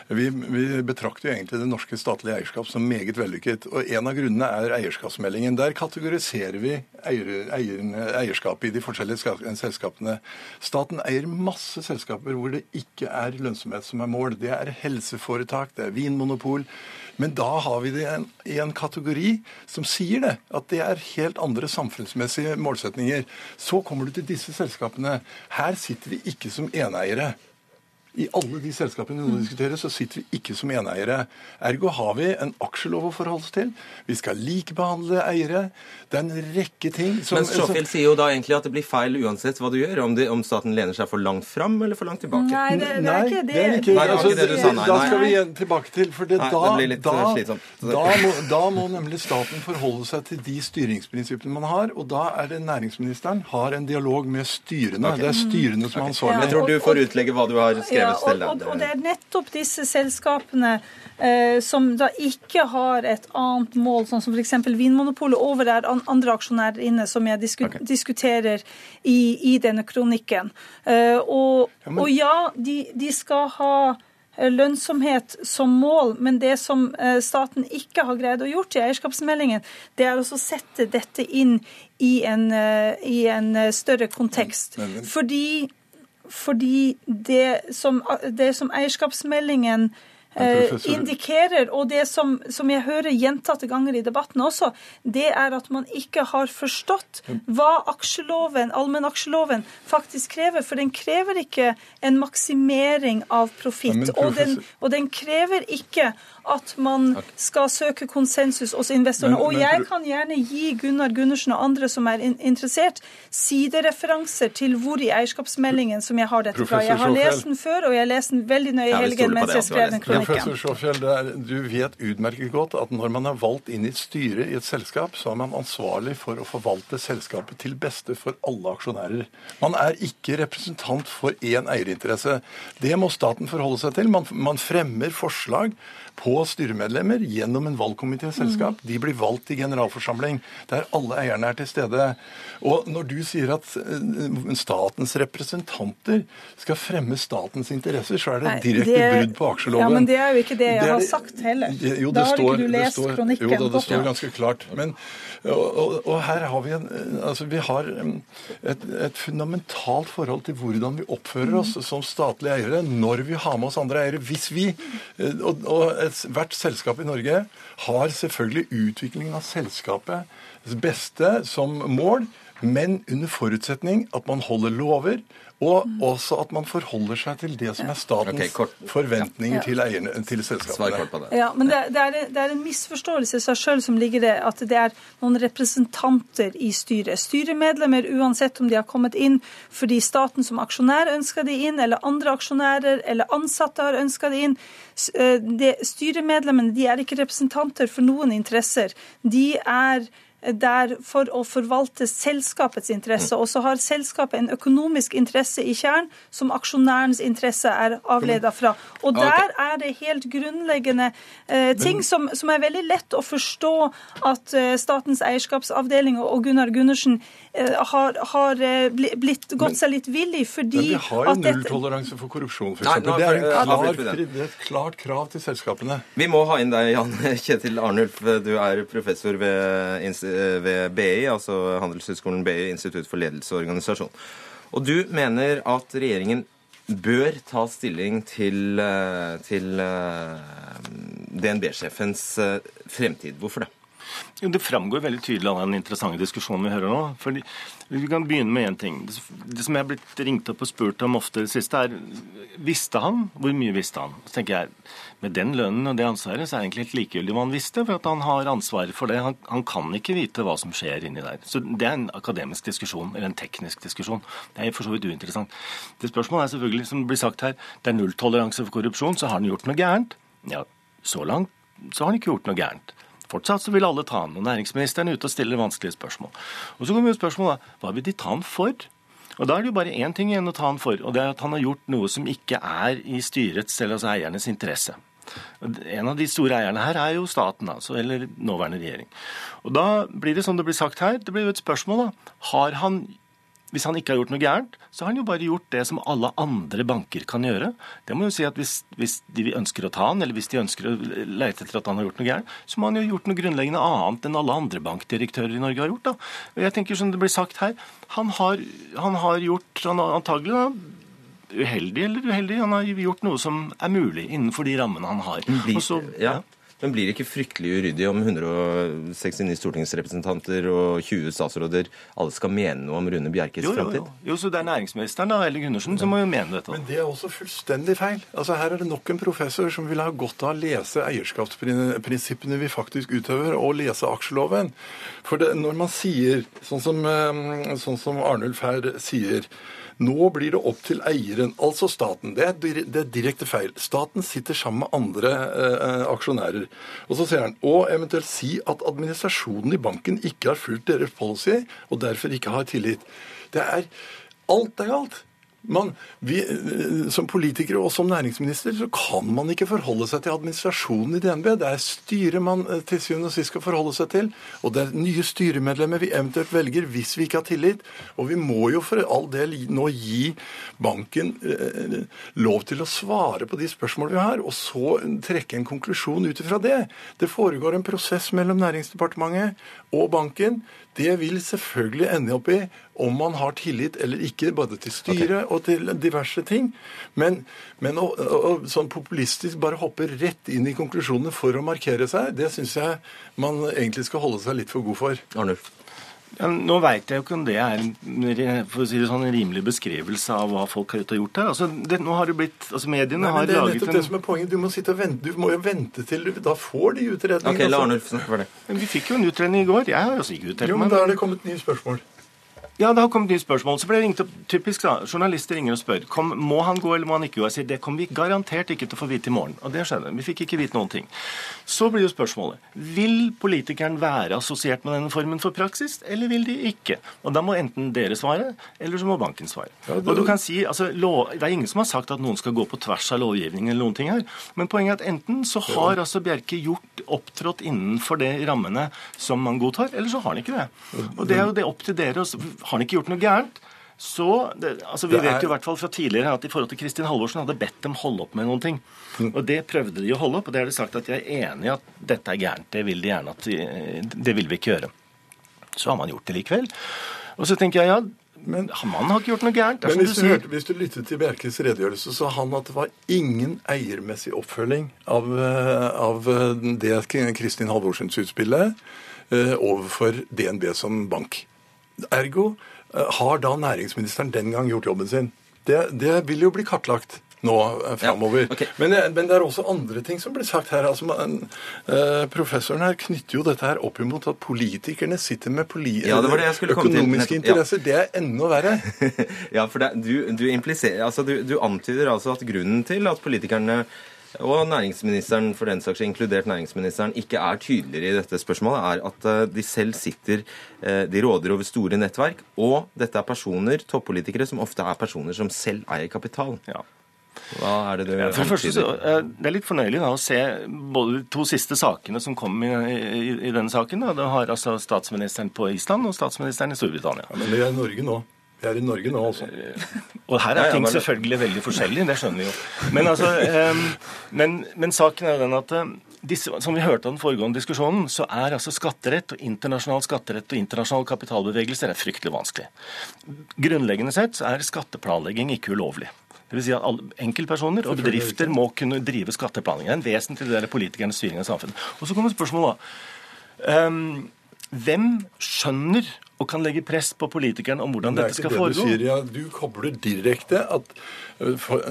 Vi, vi betrakter jo egentlig det norske statlige eierskap som meget vellykket. Og en av grunnene er eierskapsmeldingen. Der kategoriserer vi eier, eier, eierskapet i de forskjellige selskapene. Staten eier masse selskaper hvor det ikke er lønnsomhet som er mål. Det er helseforetak, det er vinmonopol. Men da har vi det i en, kategori som sier det, at det er helt andre samfunnsmessige målsetninger. Så kommer du til disse selskapene. Her sitter vi ikke som eneiere. I alle de selskapene vi nå diskuterer, så sitter vi ikke som eneeiere. Ergo har vi en aksjelov å forholde oss til. Vi skal likebehandle eiere. Det er en rekke ting som Men Sjåfjell sier jo da egentlig at det blir feil uansett hva du gjør, om, det, om staten lener seg for langt fram eller for langt tilbake. Nei, det, det er ikke det. det er ikke, Nei, det altså, det du sa, nei, Da skal vi igjen tilbake til, for det, Nei, da, det blir litt, da, eh, slitsomt. da, må, da må nemlig staten forholde seg til de styringsprinsippene man har, og da er det næringsministeren har en dialog med styrene. Det er styrene som er Jeg ansvarlige. tror du får utlegge hva du har skrevet Ja, og, selv. og, og det er nettopp disse selskapene eh, som da ikke har et annet mål, sånn som f.eks. Vinmonopolet, over der andre aksjonærer inne, som jeg disku, diskuterer i, i denne kronikken. Eh, og, Ja, men- og ja, de, de skal ha eh, lønnsomhet som mål, men det som eh, staten ikke har greid å gjort i eierskapsmeldingen, det er å sette dette inn i en, eh, i en større kontekst. Fordi fordi det som, det som eierskapsmeldingen eh, indikerer, og det som, som jeg hører gjentatte ganger i debatten også, det er at man ikke har forstått hva aksjeloven, allmennaksjeloven faktisk krever. For den krever ikke en maksimering av profitt. og, og den krever ikke at man skal søke konsensus hos investorene. Men- og jeg kan gjerne gi Gunnar Gundersen og andre som er in interessert, sidereferanser til hvor i eierskapsmeldingen som jeg har dette fra. Jeg har lest den før, og jeg har lest den veldig nøye i helgen mens jeg skrev den kronikken. professor Sjåfjell, du vet utmerket godt at når man er valgt inn i et styre i et selskap, så er man ansvarlig for å forvalte selskapet til beste for alle aksjonærer. Man er ikke representant for én eierinteresse. Det må staten forholde seg til. Man, man fremmer forslag på styremedlemmer gjennom en valgkomitéselskap. De blir valgt i generalforsamling, der alle eierne er til stede. Og når du sier at eh, statens representanter skal fremme statens interesser, så er det Nei, direkte det- brudd på aksjeloven. Ja, men det er jo ikke det jeg Det er har sagt heller. Det- Jo, da har står, ikke du lest står, kronikken Jo da, det står ganske klart. Men, og, og, og her har vi en Altså, vi har um, et, et fundamentalt forhold til hvordan vi oppfører oss Mm. som statlige eiere når vi har med oss andre eiere. Hvis vi eh, Og, og hvert selskap i Norge har selvfølgelig utviklingen av selskapets beste som mål, men under forutsetning at man holder lover. Og Mm. også at man forholder seg til det som er statens okay, kort. forventninger Ja. til, eierne, til selskapene. kort på det. Ja, men det, det, er, det er en misforståelse i seg sjøl som ligger det, at det er noen representanter i styret. Styremedlemmer, uansett om de har kommet inn fordi staten som aksjonær ønsker de inn, eller andre aksjonærer eller ansatte har ønska de inn. Eh, Styremedlemmene de er ikke representanter for noen interesser. De er der for å forvalte selskapets interesse. Og så har selskapet en økonomisk interesse i kjernen som aksjonærens interesse er avleda fra. Og der er det helt grunnleggende eh, ting som, som er veldig lett å forstå at eh, Statens eierskapsavdeling og, Gunnar Gundersen eh, har, har eh, blitt, gått seg litt vill i, fordi Men vi har jo nulltoleranse for korrupsjon, f.eks. Det, er er et klart krav til selskapene. Vi må ha inn deg, Jan Kjetil Arnulf. Du er professor ved, ins- ved BI, altså Handelshøyskolen BI, Institutt for ledelse og organisasjon. Og du mener at regjeringen bør ta stilling til, eh, til eh, DNB-sjefens eh, fremtid. Hvorfor det? Jo, Det framgår veldig tydelig av den interessante diskusjonen vi hører nå. Fordi Vi kan begynne med én ting. Det som jeg er blitt ringt opp og spurt om ofte i det siste, er visste han? Hvor mye visste han? Så tenker jeg, Med den lønnen og det ansvaret så er det egentlig helt likegyldig hva han visste, for at han har ansvaret for det. Han, han kan ikke vite hva som skjer inni der. Så Det er en akademisk diskusjon, eller en teknisk diskusjon. Det er for så vidt uinteressant. Det spørsmålet er selvfølgelig, som det blir sagt her, det er nulltoleranse for korrupsjon, så har han gjort noe gærent. Ja, så langt så har han ikke gjort noe gærent. Fortsatt så vil alle ta han, og næringsministeren er ute og stiller vanskelige spørsmål. Og så kommer jo spørsmålet hva vil de ta han for? Og Da er det jo bare én ting igjen å ta han for, og det er at han har gjort noe som ikke er i styrets eller altså eiernes interesse. En av de store eierne her er jo staten, altså, eller nåværende regjering. Og Da blir det som det blir sagt her, det blir jo et spørsmål, da. Har han hvis han ikke har gjort noe gærent, så har han jo bare gjort det som alle andre banker kan gjøre. Det må jo si at hvis, hvis de ønsker å ta han, eller hvis de ønsker å lete etter at han har gjort noe gærent, så må han jo ha gjort noe grunnleggende annet enn alle andre bankdirektører i Norge har gjort. da. Og jeg tenker som det blir sagt her, han har, han har gjort han har antagelig da, uheldig eller uheldig, han har gjort noe som er mulig innenfor de rammene han har. Blir, så- ja. Men blir det ikke fryktelig uryddig om 169 stortingsrepresentanter og 20 statsråder alle skal mene noe om Rune Bjerkes jo, jo, fremtid? jo. jo, så det er næringsministeren da, eller Gundersen som må jo mene dette. Men det er også fullstendig feil. Altså Her er det nok en professor som vil ha godt av å lese eierskapsprinsippene vi faktisk utøver, og lese aksjeloven. For det, når man sier, sånn som, eh, sånn som Arnulf her sier nå blir det opp til eieren, altså staten. Det er, det er direkte feil. Staten sitter sammen med andre eh, aksjonærer. Og så sier han, og eventuelt si at administrasjonen i banken ikke har fulgt deres policy, og derfor ikke har tillit. Det er Alt er galt. Man, vi, eh, som politikere og som næringsminister så kan man ikke forholde seg til administrasjonen i DNB. Det er styret man eh, til syvende og sist skal forholde seg til. Og det er nye styremedlemmer vi eventuelt velger hvis vi ikke har tillit. Og vi må jo for all del nå gi banken eh, lov til å svare på de spørsmålene vi har, og så trekke en konklusjon ut ifra det. Det foregår en prosess mellom Næringsdepartementet og banken. Det vil selvfølgelig ende opp i om man har tillit eller ikke, både til styret og til diverse ting. Men, men å, å sånn populistisk bare hoppe rett inn i konklusjonene for å markere seg, det syns jeg man egentlig skal holde seg litt for god for. Arnulf? Ja, nå veit jeg jo ikke om det er en, for å si det sånn, en rimelig beskrivelse av hva folk har gjort her. Altså, det, nå har det blitt, altså Mediene Nei, har laget en det er nettopp en det som er poenget. Du må, sitte og vente. du må jo vente til du da får de utredningen. Okay, la. Arnulf snakke for det. Men Vi fikk jo en utredning i går. Jeg har jo også ikke uttalt Jo, men da er det kommet nye spørsmål. Ja, det har kommet nye spørsmål. Så ble det ringt opp, typisk da, Journalister ringer og spør kom, må han gå eller må han ikke gå. Jeg sier det kommer vi garantert ikke til å få vite i morgen. Og det skjedde. Vi fikk ikke vite noen ting. Så blir jo spørsmålet vil politikeren være assosiert med denne formen for praksis, eller vil de ikke? Og Da må enten dere svare, eller så må banken svare. Ja, det- Og du kan si, altså, lov, Det er ingen som har sagt at noen skal gå på tvers av lovgivningen, eller noen ting her. Men poenget er at enten så har altså Bjerke gjort opptrådt innenfor de rammene som man godtar, eller så har han ikke det. Og det er jo det opp til dere. å Har han ikke gjort noe gærent? så det, altså Vi er- vet jo i hvert fall fra tidligere at i forhold til Kristin Halvorsen hadde bedt dem holde opp med noen ting. Og det prøvde de å holde opp, og det har de sagt at de er enig i at dette er gærent. Det vil de gjerne at de, Det vil vi ikke gjøre. Så har man gjort det likevel. Og så tenker jeg ja, Men- mannen har ikke gjort noe gærent. Men hvis du du, hørte, hvis du lyttet til Bjerkes redegjørelse, så han at det var ingen eiermessig oppfølging av, eh, av eh, det Kristin Halvorsens utspillet eh, overfor DNB som bank. Ergo eh, har da næringsministeren den gang gjort jobben sin. Det, det vil jo bli kartlagt nå framover. framover. okay. Men, eh, men det er også andre ting som blir sagt her. Altså, man, eh, professoren her knytter jo dette her opp imot at politikerne sitter med poli Ja, det det til. økonomiske Nettopp, ja. interesser. Det er enda verre. Ja, for det, du, du, altså du, du antyder altså at grunnen til at politikerne og næringsministeren, for den saks inkludert næringsministeren, ikke er tydeligere i dette spørsmålet, er at eh, de selv sitter eh, De råder over store nettverk, og dette er personer, toppolitikere, som ofte er personer som selv eier kapital. Ja. Hva er det du For det første så, eh, Det er litt fornøyelig da, å se både de to siste sakene som kom i, i, i denne saken. Da. Det har altså statsministeren på Island og statsministeren i Storbritannia. Ja, men vi er i Norge nå. Vi er i Norge nå, altså. Og her er Ja, ting men- selvfølgelig veldig forskjellig, det skjønner vi jo. Men, altså, um, men, men saken er jo den at eh, disse, som vi hørte av den foregående diskusjonen, så er altså skatterett og internasjonal skatterett og internasjonale kapitalbevegelser er fryktelig vanskelig. Grunnleggende sett så er skatteplanlegging ikke ulovlig. Det vil si at alle, Enkeltpersoner og bedrifter må kunne drive skatteplanlegging. Det er en vesentlig del av politikernes styring av samfunnet. Og så kommer spørsmålet da. Um, hvem skjønner og kan legge press på politikerne om hvordan Det er dette skal det du sier. Ja, du kobler direkte at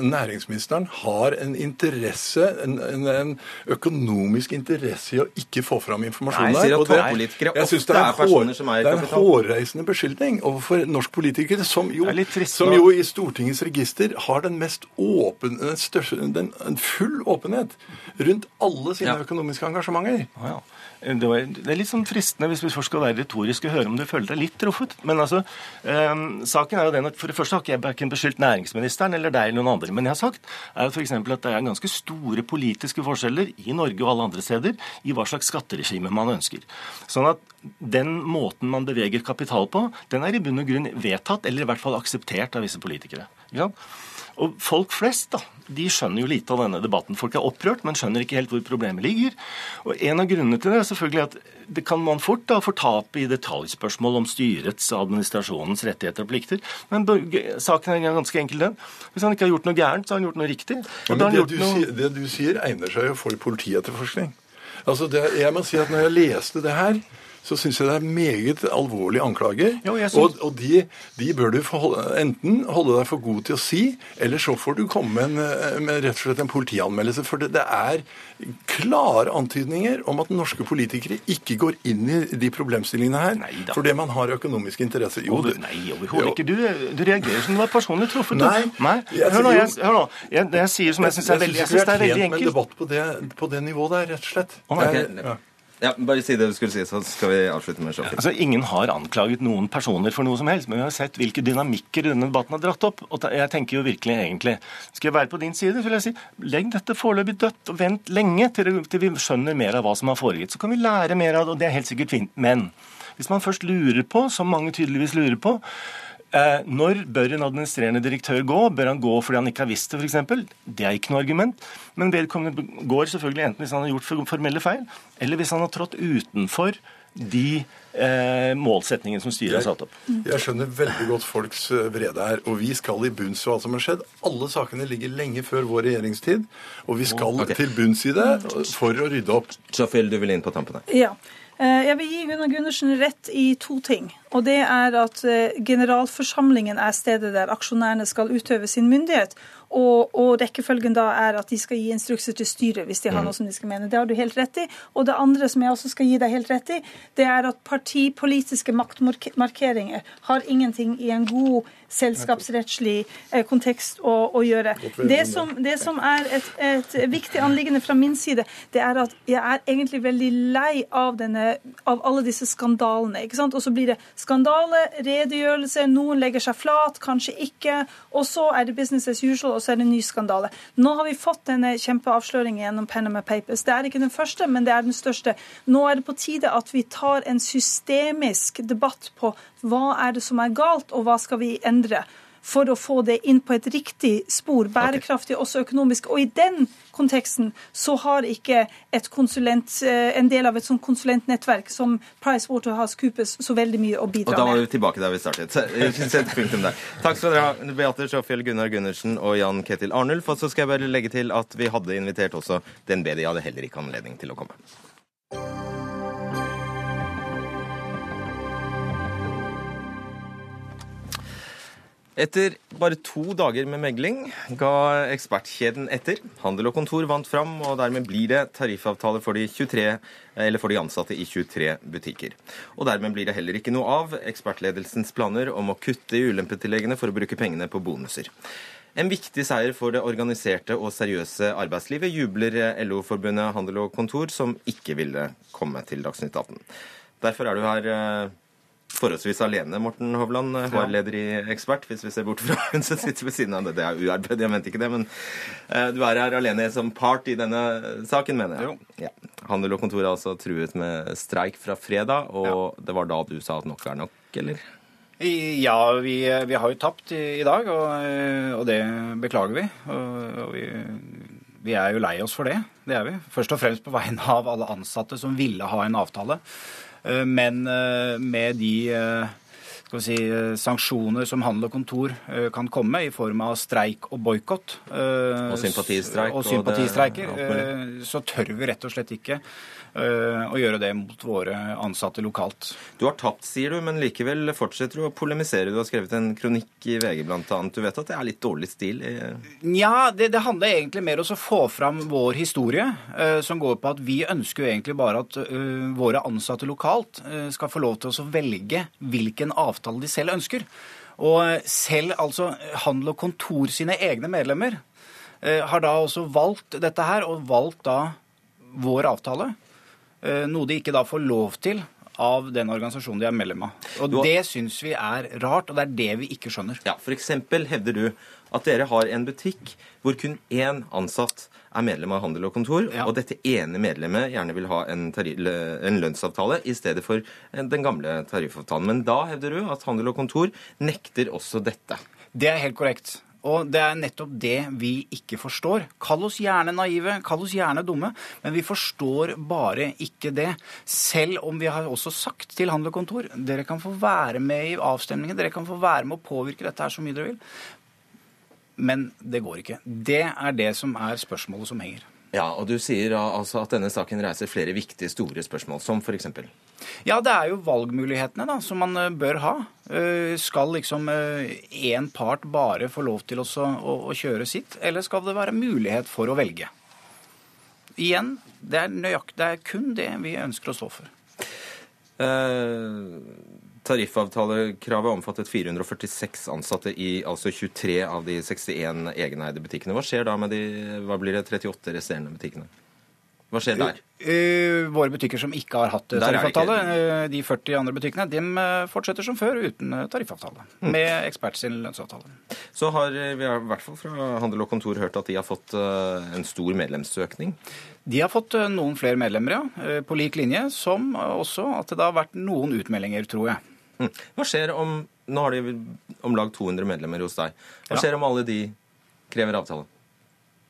næringsministeren har en interesse, en, en, en økonomisk interesse i å ikke få fram informasjon der. og det- toppolitikere jeg synes det er hår- personer som eier Det er en hårreisende beskyldning overfor norsk politiker, som jo, er trist som jo i Stortingets register har den mest åpne, den største, den, en full åpenhet rundt alle sine Ja. økonomiske engasjementer. Ja, ja. Det, var, det er litt sånn fristende hvis vi først skal være retoriske, høre om du føler deg litt truffet. Men altså, ehm, saken er jo den at for det første har ikke jeg verken beskyldt næringsministeren eller deg eller noen andre. Men jeg har sagt er f.eks. at det er ganske store politiske forskjeller i Norge og alle andre steder i hva slags skatteregime man ønsker. Sånn at den måten man beveger kapital på, den er i bunn og grunn vedtatt, eller i hvert fall akseptert av visse politikere. Ikke sant? Og folk flest da, de skjønner jo lite av denne debatten. Folk er opprørt, men skjønner ikke helt hvor problemet ligger. Og En av grunnene til det er selvfølgelig at det kan man fort da fortape i detaljspørsmål om styrets og administrasjonens rettigheter og plikter. Men saken er ganske enkel, den. Hvis han ikke har gjort noe gærent, så har han gjort noe riktig. Ja, men det, du noe... sier, det du sier, egner seg jo for politietterforskning. Altså det, jeg må si at når jeg leste det her, så syns jeg det er meget alvorlige anklager. Jo, synes- Og, og de, de bør du forholde, enten holde deg for god til å si, eller så får du komme med, en, eh, med rett og slett en politianmeldelse. For det, det er klare antydninger om at norske politikere ikke går inn i de problemstillingene her Neida. fordi man har økonomiske interesser. Jo, du, nei, overhodet ikke. Du, du reagerer som du var personlig truffet. Nei, Nei, Hør nå, jeg, hør nå. Jeg, det jeg sier som jeg syns er veldig, jeg synes det er veldig med en debatt på det, på det nivået der, rett og slett. Oh, nei, Jeg- ok. ja. Ja, bare si det du skulle si, så skal vi avslutte med sjokken. Altså, Ingen har anklaget noen personer for noe som helst, men vi har sett hvilke dynamikker denne debatten har dratt opp. Og jeg tenker jo virkelig egentlig Skal jeg være på din side, vil jeg si legg dette foreløpig dødt, og vent lenge til, vi skjønner mer av hva som har foregått. Så kan vi lære mer av det, og det er helt sikkert fint. Men hvis man først lurer på, som mange tydeligvis lurer på, når bør en administrerende direktør gå? Bør han gå fordi han ikke har visst det, f.eks.? Det er ikke noe argument. Men vedkommende går selvfølgelig enten hvis han har gjort formelle feil, eller hvis han har trådt utenfor de eh, målsetningene som styret har satt opp. Jeg skjønner veldig godt folks eh, vrede her, og vi skal i bunns i hva som har skjedd. Alle sakene ligger lenge før vår regjeringstid, og vi skal okay. til bunns i det for å rydde opp. Sofil, du vil inn på tampen her. Ja. Eh, Jeg vil gi Gunnar Gundersen rett i to ting. Og det er at eh, generalforsamlingen er stedet der aksjonærene skal utøve sin myndighet. Og, og rekkefølgen da er at de skal gi instrukser til styret hvis de har noe som de skal mene. Det har du helt rett i. Og det andre som jeg også skal gi deg helt rett i, det er at partipolitiske maktmarkeringer har ingenting i en god selskapsrettslig eh, kontekst å, å gjøre. Det som, det som er et, et viktig anliggende fra min side, det er at jeg er egentlig veldig lei av, denne, av alle disse skandalene. ikke sant? Og så blir det skandale, redegjørelse, noen legger seg flat, kanskje ikke. Og så er det business as usual, og så er det en ny skandale. Nå har vi fått denne kjempeavsløringen gjennom Panama Papers. Det er ikke den første, men det er den største. Nå er det på tide at vi tar en systemisk debatt på hva er det som er galt, og hva skal vi endre for å få det inn på et riktig spor, bærekraftig også økonomisk. Og i den konteksten så har ikke et konsulent, eh, en del av et sånt konsulentnettverk som PricewaterhouseCoopers så veldig mye å bidra med. Og da var vi tilbake der vi startet. Sett punktum der. Takk skal dere ha, Beate Sjåfjell, Gunnar Gundersen og Jan Ketil Arnulf. Og så skal jeg bare legge til at vi hadde invitert også DNB. De hadde heller ikke anledning til å komme. Etter bare to dager med megling ga ekspertkjeden etter. Handel og kontor vant fram, og dermed blir det tariffavtale for de, 23, for de ansatte i 23 butikker. Og dermed blir det heller ikke noe av ekspertledelsens planer om å kutte i ulempetilleggene for å bruke pengene på bonuser. En viktig seier for det organiserte og seriøse arbeidslivet, jubler LO-forbundet Handel og Kontor, som ikke ville komme til Dagsnytt 18. Derfor er du her forholdsvis alene, Morten Hovland, HR-leder i Ekspert, hvis vi ser bort fra hun som sitter ved siden av det. Det er uarbeid, jeg mente ikke det, men uh, du er her alene som part i denne saken, mener jeg. Ja. Handel og Kontor er altså truet med streik fra fredag, og ja. det var da du sa at nok er nok, eller? Ja, vi, vi har jo tapt i, i dag, og, og, det beklager vi. Og, og vi, vi er jo lei oss for det. Det er vi. Først og fremst på vegne av alle ansatte som ville ha en avtale. Eh, men eh, med de eh, skal vi si, sanksjoner som handel og kontor kan komme i form av streik og boikott. Og sympatistreik. Og sympatistreiker. så tør vi rett og slett ikke å gjøre det mot våre ansatte lokalt. Du har tapt, sier du, men likevel fortsetter du å polemisere. Du har skrevet en kronikk i VG bl.a. Du vet at det er litt dårlig stil? Nja, det, det, handler egentlig mer om å få fram vår historie, uh, som går på at vi ønsker jo egentlig bare at uh, våre ansatte lokalt skal få lov til å velge hvilken avtale de selv ønsker. Og selv altså Handel og Kontor sine egne medlemmer har da også valgt dette her, og valgt da vår avtale. Eh, noe de ikke da får lov til av den organisasjonen de er medlem av. Og har... Det syns vi er rart, og det er det vi ikke skjønner. Ja, F.eks. hevder du at dere har en butikk hvor kun én ansatt er medlem av Handel og Kontor, ja. og dette ene medlemmet gjerne vil ha en, en, lønnsavtale i stedet for den gamle tariffavtalen. Men da hevder du at Handel og Kontor nekter også dette. Det er helt korrekt. Og det er nettopp det vi ikke forstår. Kall oss gjerne naive, kall oss gjerne dumme, men vi forstår bare ikke det. Selv om vi har også sagt til Handel og Kontor dere kan få være med i avstemningen, dere kan få være med å påvirke dette her så mye dere vil. Men det går ikke. Det er det som er spørsmålet som henger. Ja, og du sier altså at denne saken reiser flere viktige, store spørsmål, som f.eks.? Ja, det er jo valgmulighetene da, som man eh, bør ha. Eh, skal liksom én eh, part bare få lov til å, å, kjøre sitt, eller skal det være mulighet for å velge? Igjen, det er, nøyaktig, det er kun det vi ønsker å stå for. Eh, Tariffavtalekravet omfattet 446 ansatte i altså 23 av de 61 egeneide butikkene. Hva skjer da med de hva blir det, 38 resterende butikkene? Hva skjer der? Uh, våre butikker som ikke har hatt tariffavtale, uh, de 40 andre butikkene, de fortsetter som før uten tariffavtale. Mm. Med ekspert sin lønnsavtale. Så har vi i hvert fall fra Handel og Kontor hørt at de har fått en stor medlemsøkning? De har fått noen flere medlemmer, ja. På lik linje som også at det har vært noen utmeldinger, tror jeg. Mm. Hva skjer om Nå har de om lag 200 medlemmer hos deg. Hva skjer om alle de krever avtale?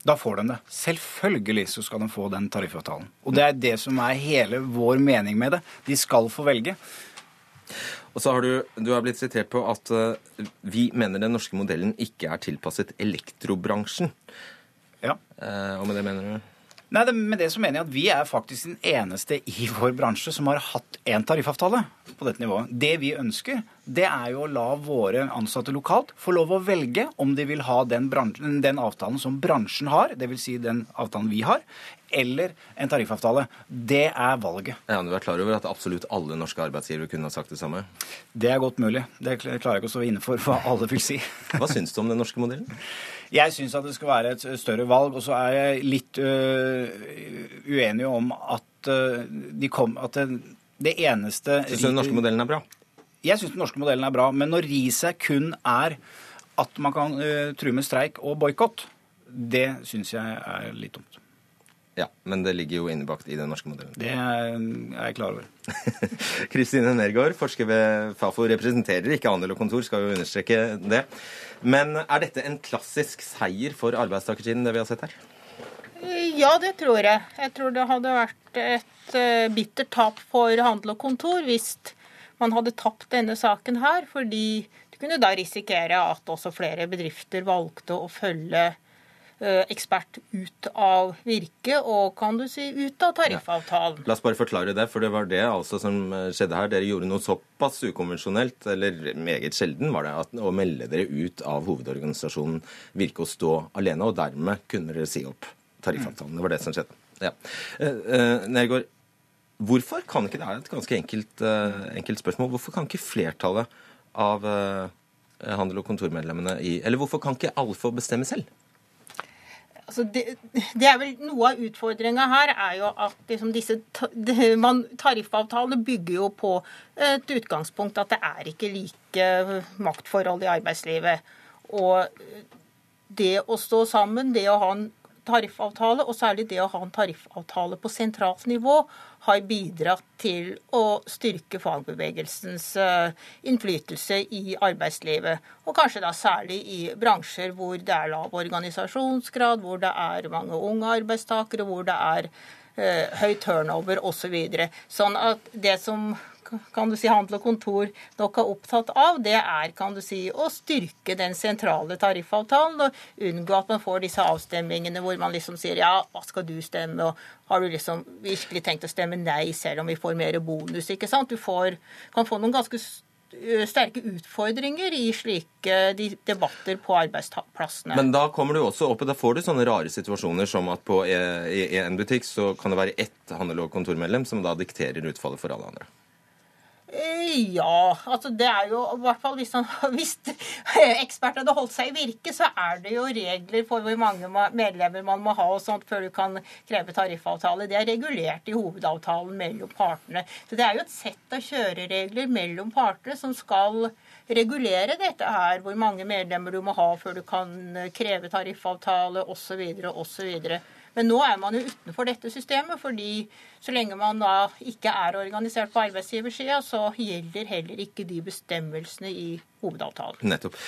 Da får de det. Selvfølgelig så skal de få den tariffavtalen. Og det er det som er hele vår mening med det. De skal få velge. Og så har du, du har blitt sitert på at uh, vi mener den norske modellen ikke er tilpasset elektrobransjen. Ja. Uh, og med det mener du? Nei, det, Med det så mener jeg at vi er faktisk den eneste i vår bransje som har hatt én tariffavtale på dette nivået. Det vi ønsker, det er jo å la våre ansatte lokalt få lov å velge om de vil ha den, bransjen, den avtalen som bransjen har, dvs. Si den avtalen vi har, eller en tariffavtale. Det er valget. Ja, Du er klar over at absolutt alle norske arbeidsgivere kunne ha sagt det samme? Det er godt mulig. Det klarer jeg ikke å stå inne for hva alle vil si. Hva syns du om den norske modellen? Jeg syns at det skal være et større valg. Og så er jeg litt uh, uenig om at uh, de kom At det, det eneste Syns du den norske modellen er bra? Jeg syns den norske modellen er bra. Men når riset kun er at man kan uh, true med streik og boikott, det syns jeg er litt dumt. Ja, Men det ligger jo innebakt i den norske modellen. Det er jeg klar over. Kristine Nergård, forsker ved Fafo, representerer ikke handel og kontor, skal jo understreke det. Men er dette en klassisk seier for arbeidstakersiden, det vi har sett her? Ja, det tror jeg. Jeg tror det hadde vært et uh, bittert tap for handel og kontor hvis man hadde tapt denne saken her, fordi du kunne da risikere at også flere bedrifter valgte å følge ekspert ut av virket og kan du si ut av tariffavtalen. Ja. La oss bare forklare det, for det var det altså som skjedde her. Dere gjorde noe såpass ukonvensjonelt, eller meget sjelden var det, at, å melde dere ut av hovedorganisasjonen Virke og stå alene, og dermed kunne dere si opp tariffavtalen. Det var det som skjedde. Ja. Uh, Nergård, hvorfor kan ikke det er et ganske enkelt, enkelt spørsmål, hvorfor kan ikke flertallet av handel- og kontormedlemmene i Eller hvorfor kan ikke alle få bestemme selv? Altså det, det, er vel Noe av utfordringa her er jo at liksom disse Tariffavtalene bygger jo på et utgangspunkt at det er ikke like maktforhold i arbeidslivet. Og det å stå sammen, det å ha en tariffavtale, og særlig det å ha en tariffavtale på sentralt nivå, har bidratt til å styrke fagbevegelsens eh, innflytelse i arbeidslivet. Og kanskje da særlig i bransjer hvor det er lav organisasjonsgrad, hvor det er mange unge arbeidstakere, hvor det er eh, høy turnover osv. Så sånn at det som kan du si, handel og kontor nok er opptatt av, det er kan du si, å styrke den sentrale tariffavtalen og unngå at man får disse avstemmingene hvor man liksom sier ja, hva skal du stemme, og har du liksom virkelig tenkt å stemme nei selv om vi får mer bonus? ikke sant? Du får, kan få noen ganske sterke utfordringer i slike debatter på arbeidsplassene. Men da kommer du også opp, da får du sånne rare situasjoner som at på en butikk så kan det være ett handel- og kontormedlem som da dikterer utfallet for alle andre. Eh, ja, altså det er jo hvert fall hvis, han, hvis ekspert hadde holdt seg i virke, så er det jo regler for hvor mange medlemmer man må ha og sånt før du kan kreve tariffavtale. Det er regulert i hovedavtalen mellom partene. Så det er jo et sett av kjøreregler mellom partene som skal regulere dette her. Hvor mange medlemmer du må ha før du kan kreve tariffavtale osv. osv. Men nå er man jo utenfor dette systemet, fordi så lenge man da ikke er organisert på arbeidsgiversida, så gjelder heller ikke de bestemmelsene i hovedavtalen. Nettopp.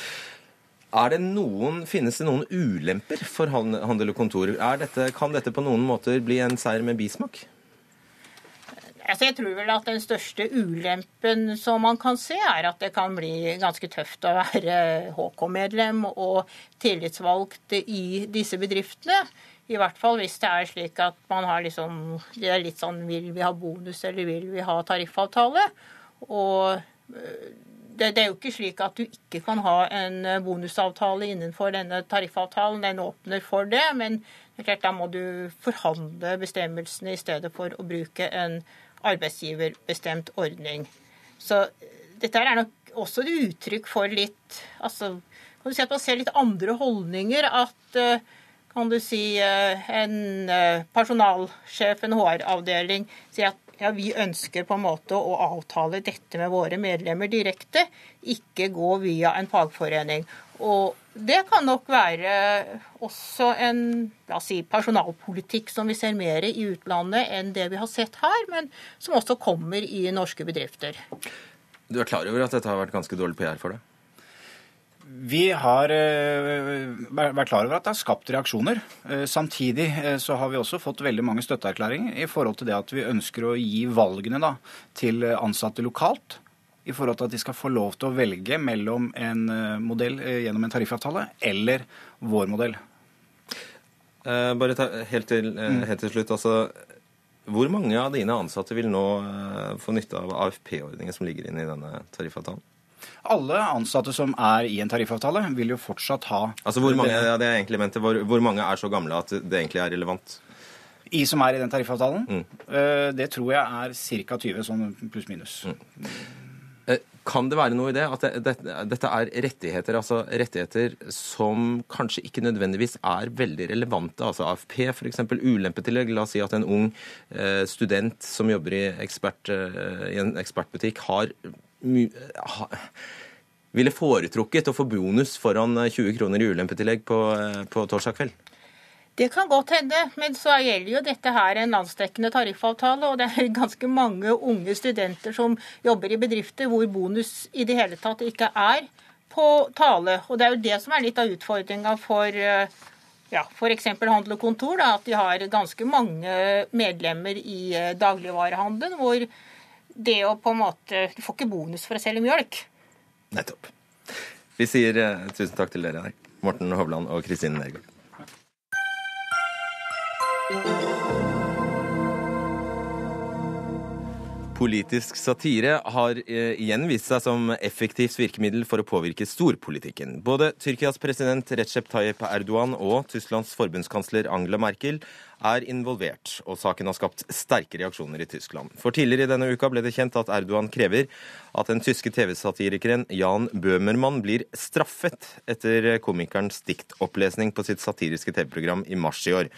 Er det noen, Finnes det noen ulemper for handel og kontor? Dette, kan dette på noen måter bli en seier med bismak? Altså jeg tror vel at Den største ulempen som man kan se, er at det kan bli ganske tøft å være HK-medlem og tillitsvalgt i disse bedriftene. I hvert fall hvis det er slik at man har liksom Det er litt sånn Vil vi ha bonus, eller vil vi ha tariffavtale? Og øh, det, det, er jo ikke slik at du ikke kan ha en øh, bonusavtale innenfor denne tariffavtalen. Den åpner for det, men klart, da må du forhandle bestemmelsene i stedet for å bruke en arbeidsgiverbestemt ordning. Så øh, dette er nok også et uttrykk for litt altså, kan du si at Man ser litt andre holdninger. At kan du si, eh, en eh, personalsjef, en HR-avdeling, sier at ja, vi ønsker på en måte å avtale dette med våre medlemmer direkte, ikke gå via en fagforening. Og det kan nok være også en si, personalpolitikk som vi ser mer i utlandet enn det vi har sett her, men som også kommer i norske bedrifter. Du er klar over at dette har vært ganske dårlig PR for deg? Vi har uh, vært klar over at det har skapt reaksjoner. Uh, samtidig uh, så har vi også fått veldig mange støtteerklæringer i forhold til det at vi ønsker å gi valgene da, til ansatte lokalt. I forhold til at de skal få lov til å velge mellom en modell gjennom en tariffavtale eller vår modell. bare ta, helt, til, mm. helt til slutt. altså hvor mange av dine ansatte vil nå få nytte av AFP-ordningen som ligger inne i denne tariffavtalen? Alle ansatte som er i en tariffavtale, vil jo fortsatt ha Altså hvor mange, ja, det er egentlig mente, hvor, hvor mange er så gamle at det egentlig er relevant? I som er i den tariffavtalen? Mm. Eh, det tror jeg er ca. 20, sånn pluss-minus. Mm. Eh, kan det være noe i det at det, det, dette er rettigheter altså rettigheter som kanskje ikke nødvendigvis er veldig relevante? altså AFP f.eks. Ulempetillegg. La oss si at en ung eh, student som jobber i, ekspert, i en ekspertbutikk, har ville foretrukket å få bonus foran 20 kroner i ulempetillegg på, på torsdag kveld? Det kan godt hende, men så gjelder jo dette her en landsdekkende tariffavtale. Og det er ganske mange unge studenter som jobber i bedrifter hvor bonus i det hele tatt ikke er på tale. Og det er jo det som er litt av utfordringa for ja, f.eks. Handel og Kontor, da, at de har ganske mange medlemmer i dagligvarehandelen hvor det å på en måte Du får ikke bonus for å selge mjølk. Nettopp. Vi sier uh, tusen takk til dere. Morten Hovland og Kristine Nergård. Politisk satire har eh, igjen vist seg som effektivt virkemiddel for å påvirke storpolitikken. Både Tyrkias president Recep Tayyip Erdogan og Tysklands forbundskansler Angela Merkel er involvert, og saken har skapt sterke reaksjoner i Tyskland. For tidligere i denne uka ble det kjent at Erdogan krever at den tyske TV-satirikeren Jan Bøhmermann blir straffet etter komikerens diktopplesning på sitt satiriske TV-program i mars i år.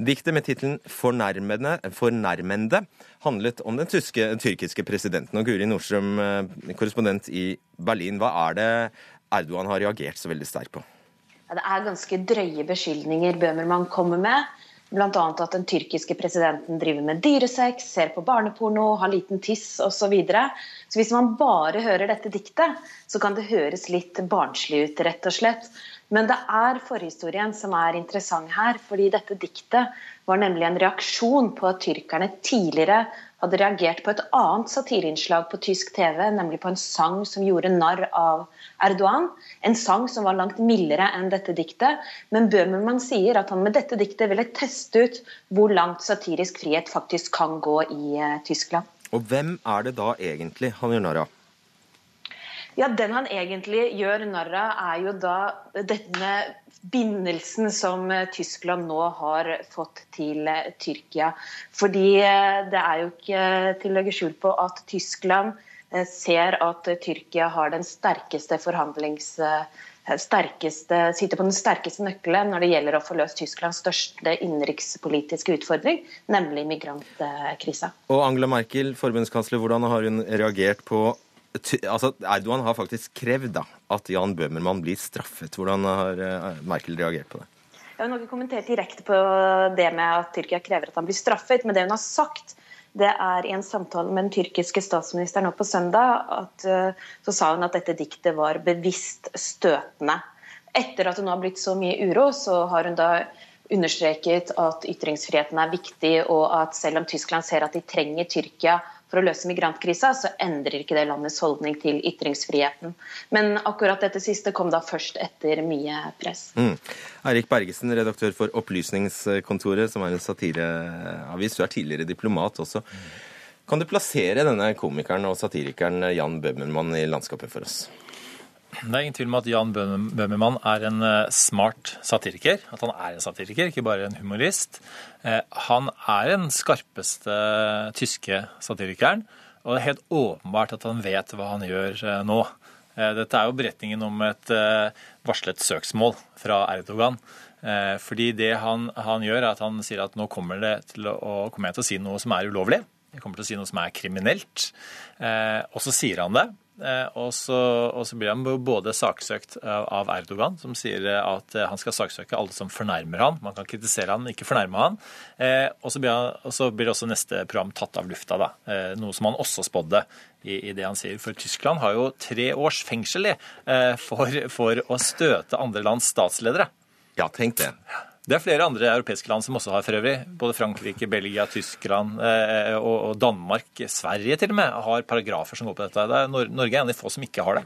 Diktet med tittelen 'Fornærmende' handlet om den tyske, tyrkiske presidenten. Og Guri Nordstrøm, eh, korrespondent i Berlin, hva er det Erdogan har reagert så veldig sterkt på? Ja, det er ganske drøye beskyldninger Bøhmermann kommer med. Bl.a. at den tyrkiske presidenten driver med dyresex, ser på barneporno, har liten tiss osv. Så, videre. så hvis man bare hører dette diktet, så kan det høres litt barnslig ut, rett og slett. Men det er forhistorien som er interessant her. fordi dette diktet var nemlig en reaksjon på at tyrkerne tidligere hadde reagert på et annet satireinnslag på tysk TV, nemlig på en sang som gjorde narr av Erdogan. En sang som var langt mildere enn dette diktet. Men Bøhmermann sier at han med dette diktet ville teste ut hvor langt satirisk frihet faktisk kan gå i eh, Tyskland. Og hvem er det da egentlig han gjør narr av? Ja, Den han egentlig gjør narr av, er jo da denne bindelsen som eh, Tyskland nå har fått til eh, Tyrkia. Fordi eh, det er jo ikke til å legge skjul på at Tyskland ser at Tyrkia har den sterkeste forhandlings... Sterkeste, sitter på den sterkeste nøkkelen når det gjelder å få løst Tysklands største innenrikspolitiske utfordring, nemlig migrantkrisa. Og Angela Merkel, forbundskansler, hvordan har hun reagert på altså, Erdogan har faktisk krevd da, at Jan Bøhmermann blir straffet. Hvordan har eh, Merkel reagert på det? Jeg har ikke kommentert direkte på det med at Tyrkia krever at han blir straffet. Men det hun har sagt, det er i en samtale med den tyrkiske statsministeren nå på søndag, at, eh, så sa hun at dette diktet var bevisst støtende. Etter at det nå har blitt så mye uro, så har hun da understreket at ytringsfriheten er viktig, og at selv om Tyskland ser at de trenger Tyrkia for å løse migrantkrisa, så endrer ikke det landets holdning til ytringsfriheten. Men akkurat dette siste kom da først etter mye press. Mm. Eirik Bergesen, redaktør for Opplysningskontoret, som er en satireavis. Du er tidligere diplomat også. Kan du plassere denne komikeren og satirikeren Jan Bøhmermann i landskapet for oss? Det er ingen tvil om at Jan Bøhmermann er en eh, smart satiriker. At han er en satiriker, ikke bare en humorist. Eh, han er den skarpeste tyske satirikeren, og det er helt åpenbart at han vet hva han gjør eh, nå. Dette er jo beretningen om et varslet søksmål fra Erdogan. Fordi det han, han, gjør, er at han sier at nå kommer, å, kommer jeg til å si noe som er ulovlig. Jeg kommer til å si noe som er kriminelt. Og så sier han det. Eh, og så, og så, blir han både saksøkt av Erdogan, som sier at eh, han skal saksøke alle som fornærmer han. Man kan kritisere han, ikke fornærme han. Eh, og så blir, han, og så blir også neste program tatt av lufta, da. Noe som han også spådde i, i, det han sier. For Tyskland har jo tre års fengsel for, for å støte andre lands statsledere. Ja, tenk det. Det er flere andre europeiske land som også har for øvrig. Både Frankrike, Belgia, Tyskland eh, og Danmark, Sverige til og med, har paragrafer som går på dette. Norge er en av de få som ikke har det.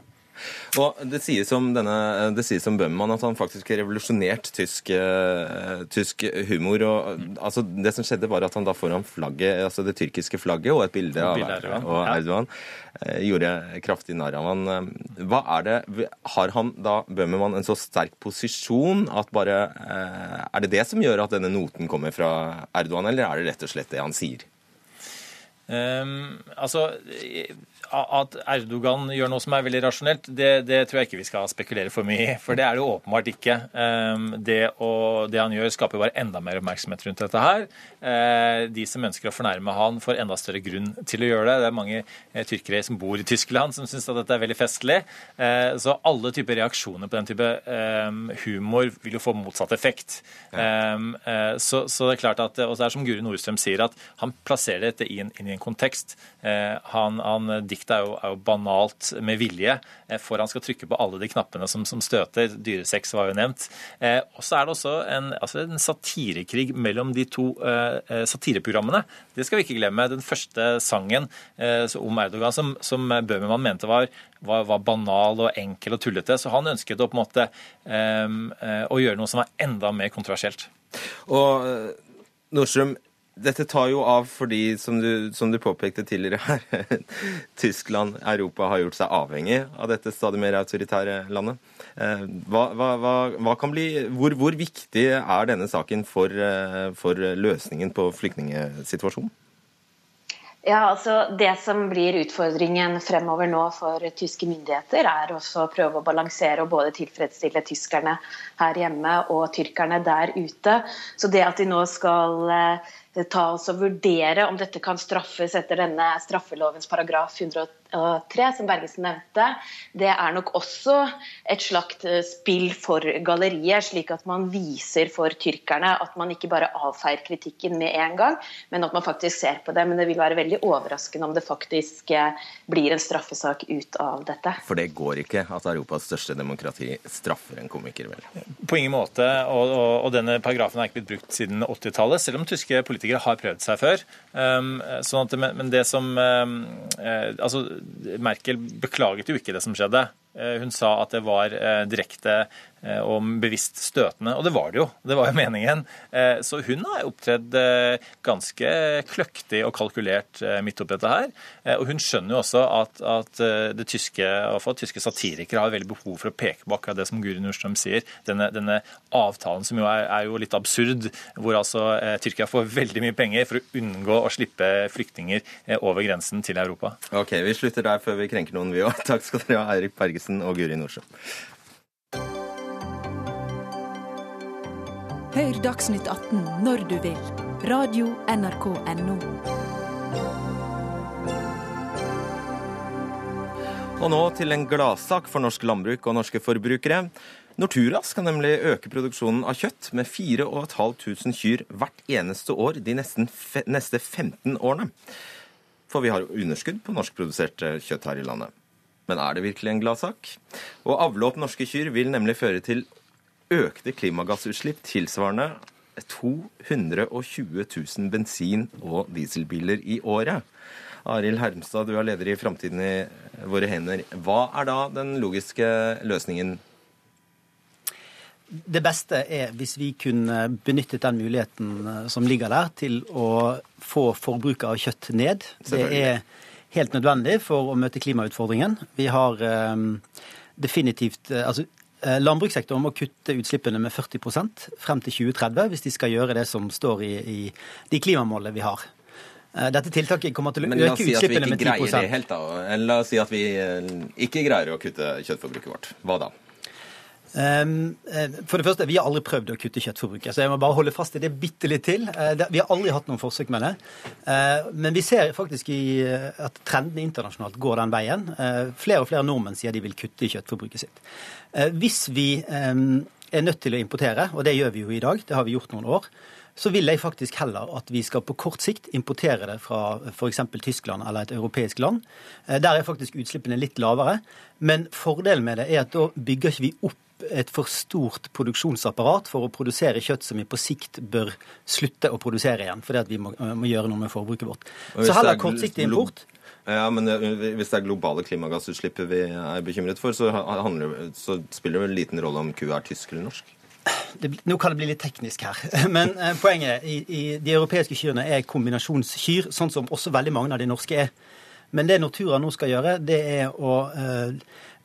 Og Det sies om, denne, det sies om Bøhmmann at han faktisk har revolusjonert tysk, uh, tysk humor. og altså, Det som skjedde, var at han da foran flagget, altså det tyrkiske flagget og et bilde av Erdogan, og Erdogan uh, gjorde kraftig narr av han. Hva er det, Har han da, Bøhmmann, en så sterk posisjon at bare uh, Er det det som gjør at denne noten kommer fra Erdogan, eller er det rett og slett det han sier? Um, altså, at Erdogan gjør noe som er veldig rasjonelt, det, det, tror jeg ikke vi skal spekulere for mye i. For det er det jo åpenbart ikke. Um, det, å, det han gjør, skaper bare enda mer oppmerksomhet rundt dette her. Uh, de som ønsker å fornærme han, får enda større grunn til å gjøre det. Det er mange uh, tyrkere som bor i Tyskland som syns at dette er veldig festlig. Uh, så alle typer reaksjoner på den type um, humor vil jo få motsatt effekt. Ja. så, så, det er klart at, og det er som Guri Nordstrøm sier, at han plasserer dette inn, inn i en kontekst. han, han diktet er jo, er jo, banalt med vilje, eh, for han skal trykke på alle de knappene som, som støter. Dyresex var jo nevnt. Eh, og så er det også en, altså en, satirekrig mellom de to eh, eh, satireprogrammene. Det skal vi ikke glemme. Den første sangen eh, om Erdogan som, som Bøhmermann mente var, var, var, banal og enkel og tullete. Så han ønsket å, på en måte, eh, å gjøre noe som var enda mer kontroversielt. Og Nordstrøm, dette tar jo av fordi, som du, som du påpekte tidligere her, Tyskland, Europa har gjort seg avhengig av dette stadig mer autoritære landet. Eh, hva, hva, hva bli, hvor, hvor, viktig er denne saken for, eh, for løsningen på flyktningsituasjonen? Ja, altså Det som blir utfordringen fremover nå for tyske myndigheter, er også å prøve å balansere og både tilfredsstille tyskerne her hjemme og tyrkerne der ute. Så det at de nå skal eh, ta oss og vurdere om dette kan straffes etter denne straffelovens paragraf 103, som Bergesen nevnte, det er nok også et slags eh, spill for galleriet, slik at man viser for tyrkerne at man ikke bare avfeier kritikken med en gang, men at man faktisk ser på det. Men det vil være veldig overraskende om det faktisk eh, blir en straffesak ut av dette. For det går ikke at Europas største demokrati straffer en komiker, vel? På ingen måte, og, og, og denne paragrafen har ikke blitt brukt siden 80-tallet, selv om tyske politikere har prøvd seg før. Um, sånn at, men det som um, eh, altså, Merkel beklaget jo ikke det som skjedde. Eh, hun sa at det var eh, direkte og bevisst støtende. Og det var det jo. Det var jo meningen. Eh, så hun har opptredd eh, ganske kløktig og kalkulert midt oppi dette her. Og hun skjønner jo også at, at det tyske, tyske satirikere har veldig behov for å peke på akkurat det som Guri Nordstrøm sier. Denne, denne avtalen som jo er, er, jo litt absurd, hvor altså Tyrkia får veldig mye penger for å unngå å slippe flyktninger over grensen til Europa. Ok, Vi slutter der før vi krenker noen, vi òg. Takk skal dere ha, Eirik Bergesen og Guri Nordstrøm. Hør Dagsnytt 18 når du vil. Radio NRK Radio.nrk.no. Og nå til en gladsak for norsk landbruk og norske forbrukere. Nortura skal nemlig øke produksjonen av kjøtt med 4500 kyr hvert eneste år de neste 15 årene. For vi har underskudd på norskprodusert kjøtt her i landet. Men er det virkelig en gladsak? Å avle opp norske kyr vil nemlig føre til økte klimagassutslipp tilsvarende 220 000 bensin- og dieselbiler i året. Arild Hermstad, du er leder i Framtiden i våre hender. Hva er da den logiske løsningen? Det beste er hvis vi kunne benyttet den muligheten eh, som ligger der, til å få forbruket av kjøtt ned. Det er helt nødvendig for å møte klimautfordringen. Vi har um, definitivt altså Eh, landbrukssektoren må kutte utslippene med 40% frem til 2030 hvis de skal gjøre det som står i, i de klimamålene vi har. Eh, dette tiltaket kommer til å øke si utslippene med 10 Men oss si at vi. La oss si at vi eh, ikke greier å kutte kjøttforbruket vårt. Hva da? Ehm, eh, for det første, Vi har aldri prøvd å kutte kjøttforbruket. så jeg må bare holde fast i det bitte litt til. Eh, vi har aldri hatt noen forsøk med det. Eh, men vi ser faktisk at trendene internasjonalt går den veien. Flere og flere nordmenn sier de vil kutte i kjøttforbruket sitt. Hvis vi ehm, er nødt til å importere, og det gjør vi jo i dag, det har vi gjort noen år, så vil jeg faktisk heller at vi skal på kort sikt importere det fra f.eks. Tyskland eller et europeisk land. Der er faktisk utslippene litt lavere. Men fordelen med det er at da bygger ikke vi opp et for stort produksjonsapparat for å produsere kjøtt som vi på sikt bør slutte å produsere igjen, fordi at vi må, må gjøre noe med forbruket vårt. Så heller kortsiktig import. Ja, men Hvis det er globale klimagassutslipp vi er bekymret for, så, handler, så spiller det vel liten rolle om kua er tysk eller norsk? Det, nå kan det bli litt teknisk her, men eh, poenget i, i de europeiske kyrne er kombinasjonskyr, sånn som også veldig mange av de norske er. Men det Nortura nå skal gjøre, det er å eh,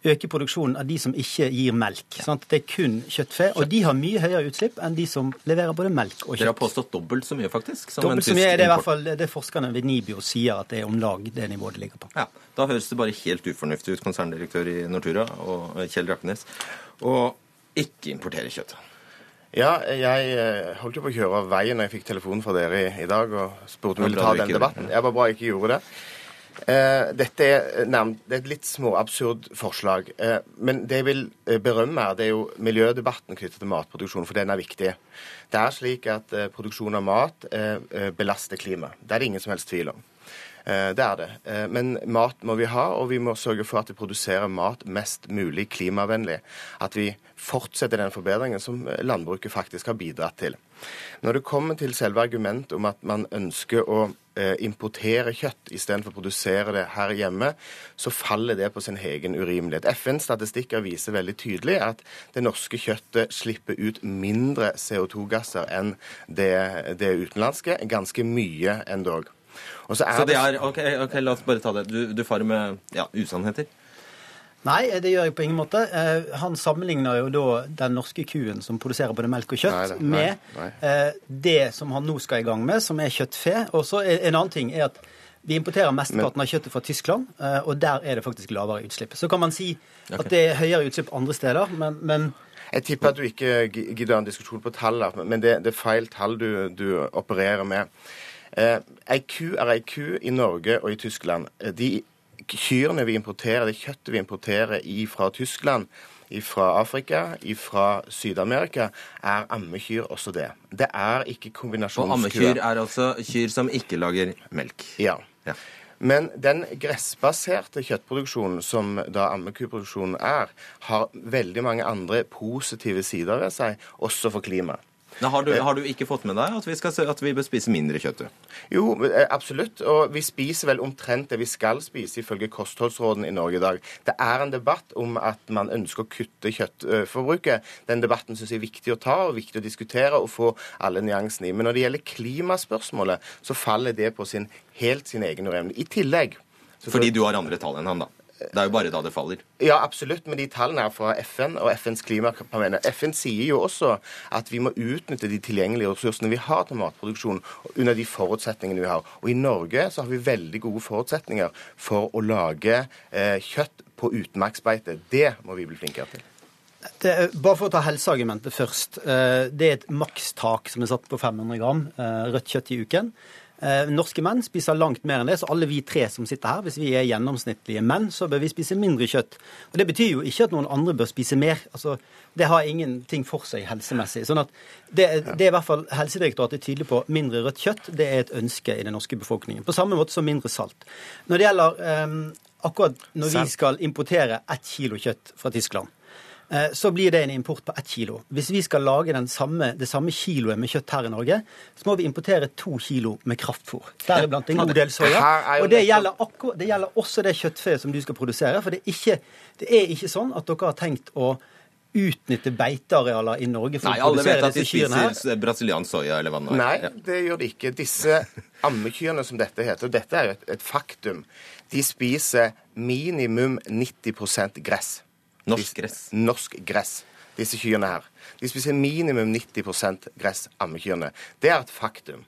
øke produksjonen av de som ikke gir melk. Sant? Det er kun kjøttfe, og de har mye høyere utslipp enn de som leverer både melk og kjøtt. Dere har påstått dobbelt så mye, faktisk. som en Dobbelt så mye er det i hvert fall det forskerne ved Nibio sier at det er om lag det nivået det ligger på. Ja, Da høres det bare helt ufornuftig ut, konserndirektør i Nortura og Kjell Raknes, å ikke importere kjøtt. Ja, jeg eh, holdt jo på å kjøre av veien når jeg fikk telefonen fra dere i, i dag og spurte om Det vi ville ta den debatten. Jeg var bra jeg ikke gjorde det. Eh, dette er, nærmest, det er et litt småabsurd forslag. Eh, men det jeg vil eh, berømme, her, det er jo miljødebatten knyttet til matproduksjon, for den er viktig. Det er slik at eh, produksjon av mat eh, eh, belaster klimaet. Det er det ingen som helst tvil om. Eh, Det er det. Eh, Men mat må vi ha, og vi må sørge for at vi produserer mat mest mulig klimavennlig. At vi fortsetter den forbedringen som eh, landbruket faktisk har bidratt til. Når det kommer til selve argumentet om at man ønsker å eh, importere kjøtt istedenfor å produsere det her hjemme, så faller det på sin egen urimelighet. FNs statistikker viser veldig tydelig at det norske kjøttet slipper ut mindre CO2-gasser enn det, det utenlandske. Ganske mye endog. Og så er Så det er, ok, ok, La oss bare ta det. Du, du farer med ja, usannheter. Nei, det gjør jeg på ingen måte. Eh, Han sammenligner jo da den norske kuen som produserer både melk og kjøtt, Nei, nei, nei, med eh, det som han nå skal i gang med, som er kjøttfe. Og så En annen ting er at vi importerer mesteparten av kjøttet fra Tyskland, eh, og der er det faktisk lavere utslipp. Så kan man si at det er høyere utslipp andre steder, men, men Jeg tipper at du ikke gi- gidder en diskusjon på tall, men det, det er feil tall du, du opererer med. Eh, ei ku er ei ku i Norge og i Tyskland. Eh, De kyrne vi importerer, det kjøttet vi importerer fra Tyskland, fra Afrika, fra Syd-Amerika, er ammekyr også det. Det er ikke Og ammekyr er altså kyr som ikke lager melk. Ja. Men den gressbaserte kjøttproduksjonen som da ammekuproduksjonen er, har veldig mange andre positive sider ved seg, også for klimaet. Nei, har, du, har du ikke fått med deg at vi, skal, at vi bør spise mindre kjøtt? Jo, eh, absolutt. Og vi spiser vel omtrent det vi skal spise ifølge kostholdsrådene i Norge i dag. Det er en debatt om at man ønsker å kutte kjøttforbruket. Den debatten syns jeg er viktig å ta og viktig å diskutere og få alle nyansene i. Men når det gjelder klimaspørsmålet, så faller det på sin, helt sin egen urimelighet. I tillegg så- Fordi du har andre tall enn han, da. Det er jo bare da det faller. Ja, absolutt, men de tallene er fra FN og FNs klimapanel. FN sier jo også at vi må utnytte de tilgjengelige ressursene vi har til matproduksjon, under de forutsetningene vi har. Og i Norge så har vi veldig gode forutsetninger for å lage eh, kjøtt på utmarksbeite. Det må vi bli flinkere til. Det bare for å ta helseargumentet først. Eh, Det er et makstak som er satt på 500 gram eh, rødt kjøtt i uken. Eh, Norske menn spiser langt mer enn det, så alle vi tre som sitter her, hvis vi er gjennomsnittlige menn, så bør vi spise mindre kjøtt. Og Det betyr jo ikke at noen andre bør spise mer. Altså, Det har ingenting for seg helsemessig. Sånn at det, det er i hvert fall Helsedirektoratet er tydelig på. Mindre rødt kjøtt det er et ønske i den norske befolkningen. På samme måte som mindre salt. Når det gjelder um, akkurat når vi skal importere ett kilo kjøtt fra Tyskland, så blir det en import på ett kilo. Hvis vi skal lage den samme, det samme kiloet med kjøtt her i Norge, så må vi importere to kilo med kraftfôr. Deriblant en god del soya. Og det gjelder, akkurat, det gjelder også det kjøttfeet som du skal produsere. For det er, ikke, det er ikke sånn at dere har tenkt å utnytte beitearealer i Norge for Nei, å alle vet produsere at de disse kyrne her. spiser brasiliansk soya eller hva det nå er. Nei, Ja. det gjør de ikke. Disse ammekyrne som dette heter, og dette er jo et, et faktum, de spiser minimum 90% gress. Norsk gress. Norsk gress. Disse kyrne her. De spiser minimum 90% gress, ammekyrne. Det er et faktum.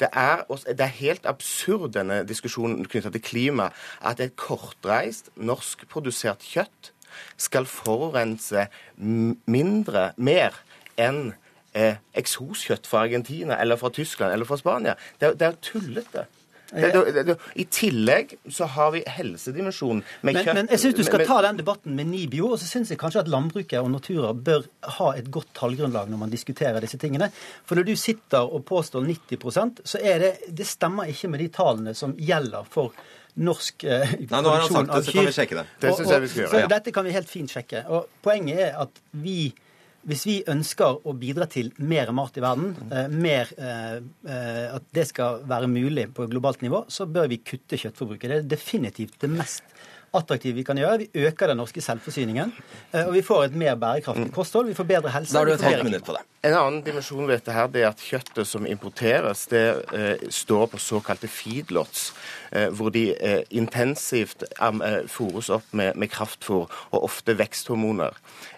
Det er, også- det er helt absurd, denne diskusjonen knyttet til klima, at et kortreist, norskprodusert kjøtt skal forurense mindre, mer, enn eh, eksoskjøtt fra Argentina eller fra Tyskland eller fra Spania. Det er, det er tullete. Det, det, det, det, I tillegg så har vi helsedimensjonen med Men, kjøtt men jeg syns du skal men- ta den debatten med Nibio, og så syns jeg kanskje at landbruket og Natura bør ha et godt tallgrunnlag når man diskuterer disse tingene. For når du sitter og påstår 90% så er det Det stemmer ikke med de tallene som gjelder for norsk eh, Nei, nå har han sagt det, så kan vi sjekke det. Det syns jeg vi skal gjøre, Så ja. dette kan vi helt fint sjekke. Og poenget er at vi hvis vi ønsker å bidra til mer mat i verden, eh, mer, eh, eh, at det skal være mulig på globalt nivå, så bør vi kutte kjøttforbruket. Det er definitivt det mest attraktive vi kan gjøre. Vi øker den norske selvforsyningen. eh, Og vi får et mer bærekraftig kosthold. Vi får bedre helse. Da har du et halvt minutt på det. En annen dimensjon ved dette her, det er at kjøttet som importeres, det eh, står på såkalte feedlots, eh, hvor de eh, intensivt am- eh, fôres opp med, med kraftfôr og ofte veksthormoner.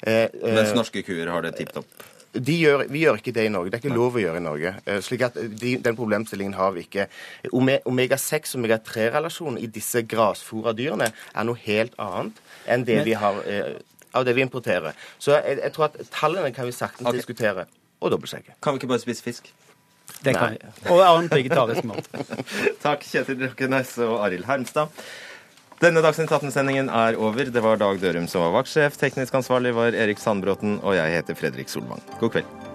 Eh, eh, Mens norske kuer har det tipp topp. Gjør, vi gjør ikke det i Norge. Det er ikke lov å gjøre i Norge. Eh, slik at de, Den problemstillingen har vi ikke. Omega-6 og omega-3-relasjonen i disse grasfòra-dyrene er noe helt annet enn det vi har eh, av det vi importerer. Så jeg, jeg tror at tallene kan vi saktens okay. diskutere. Og dobbeltsjekke. Kan vi ikke bare spise fisk? Det kan vi. Og annen vegetarisk mat. Takk, Kjetil Røkkenes og Arild Hermstad. Denne Dagsnytt 18-sendingen er over. Det var Dag Dørum som var vaktsjef. Teknisk ansvarlig var Erik Sandbråten, og jeg heter Fredrik Solvang. God kveld.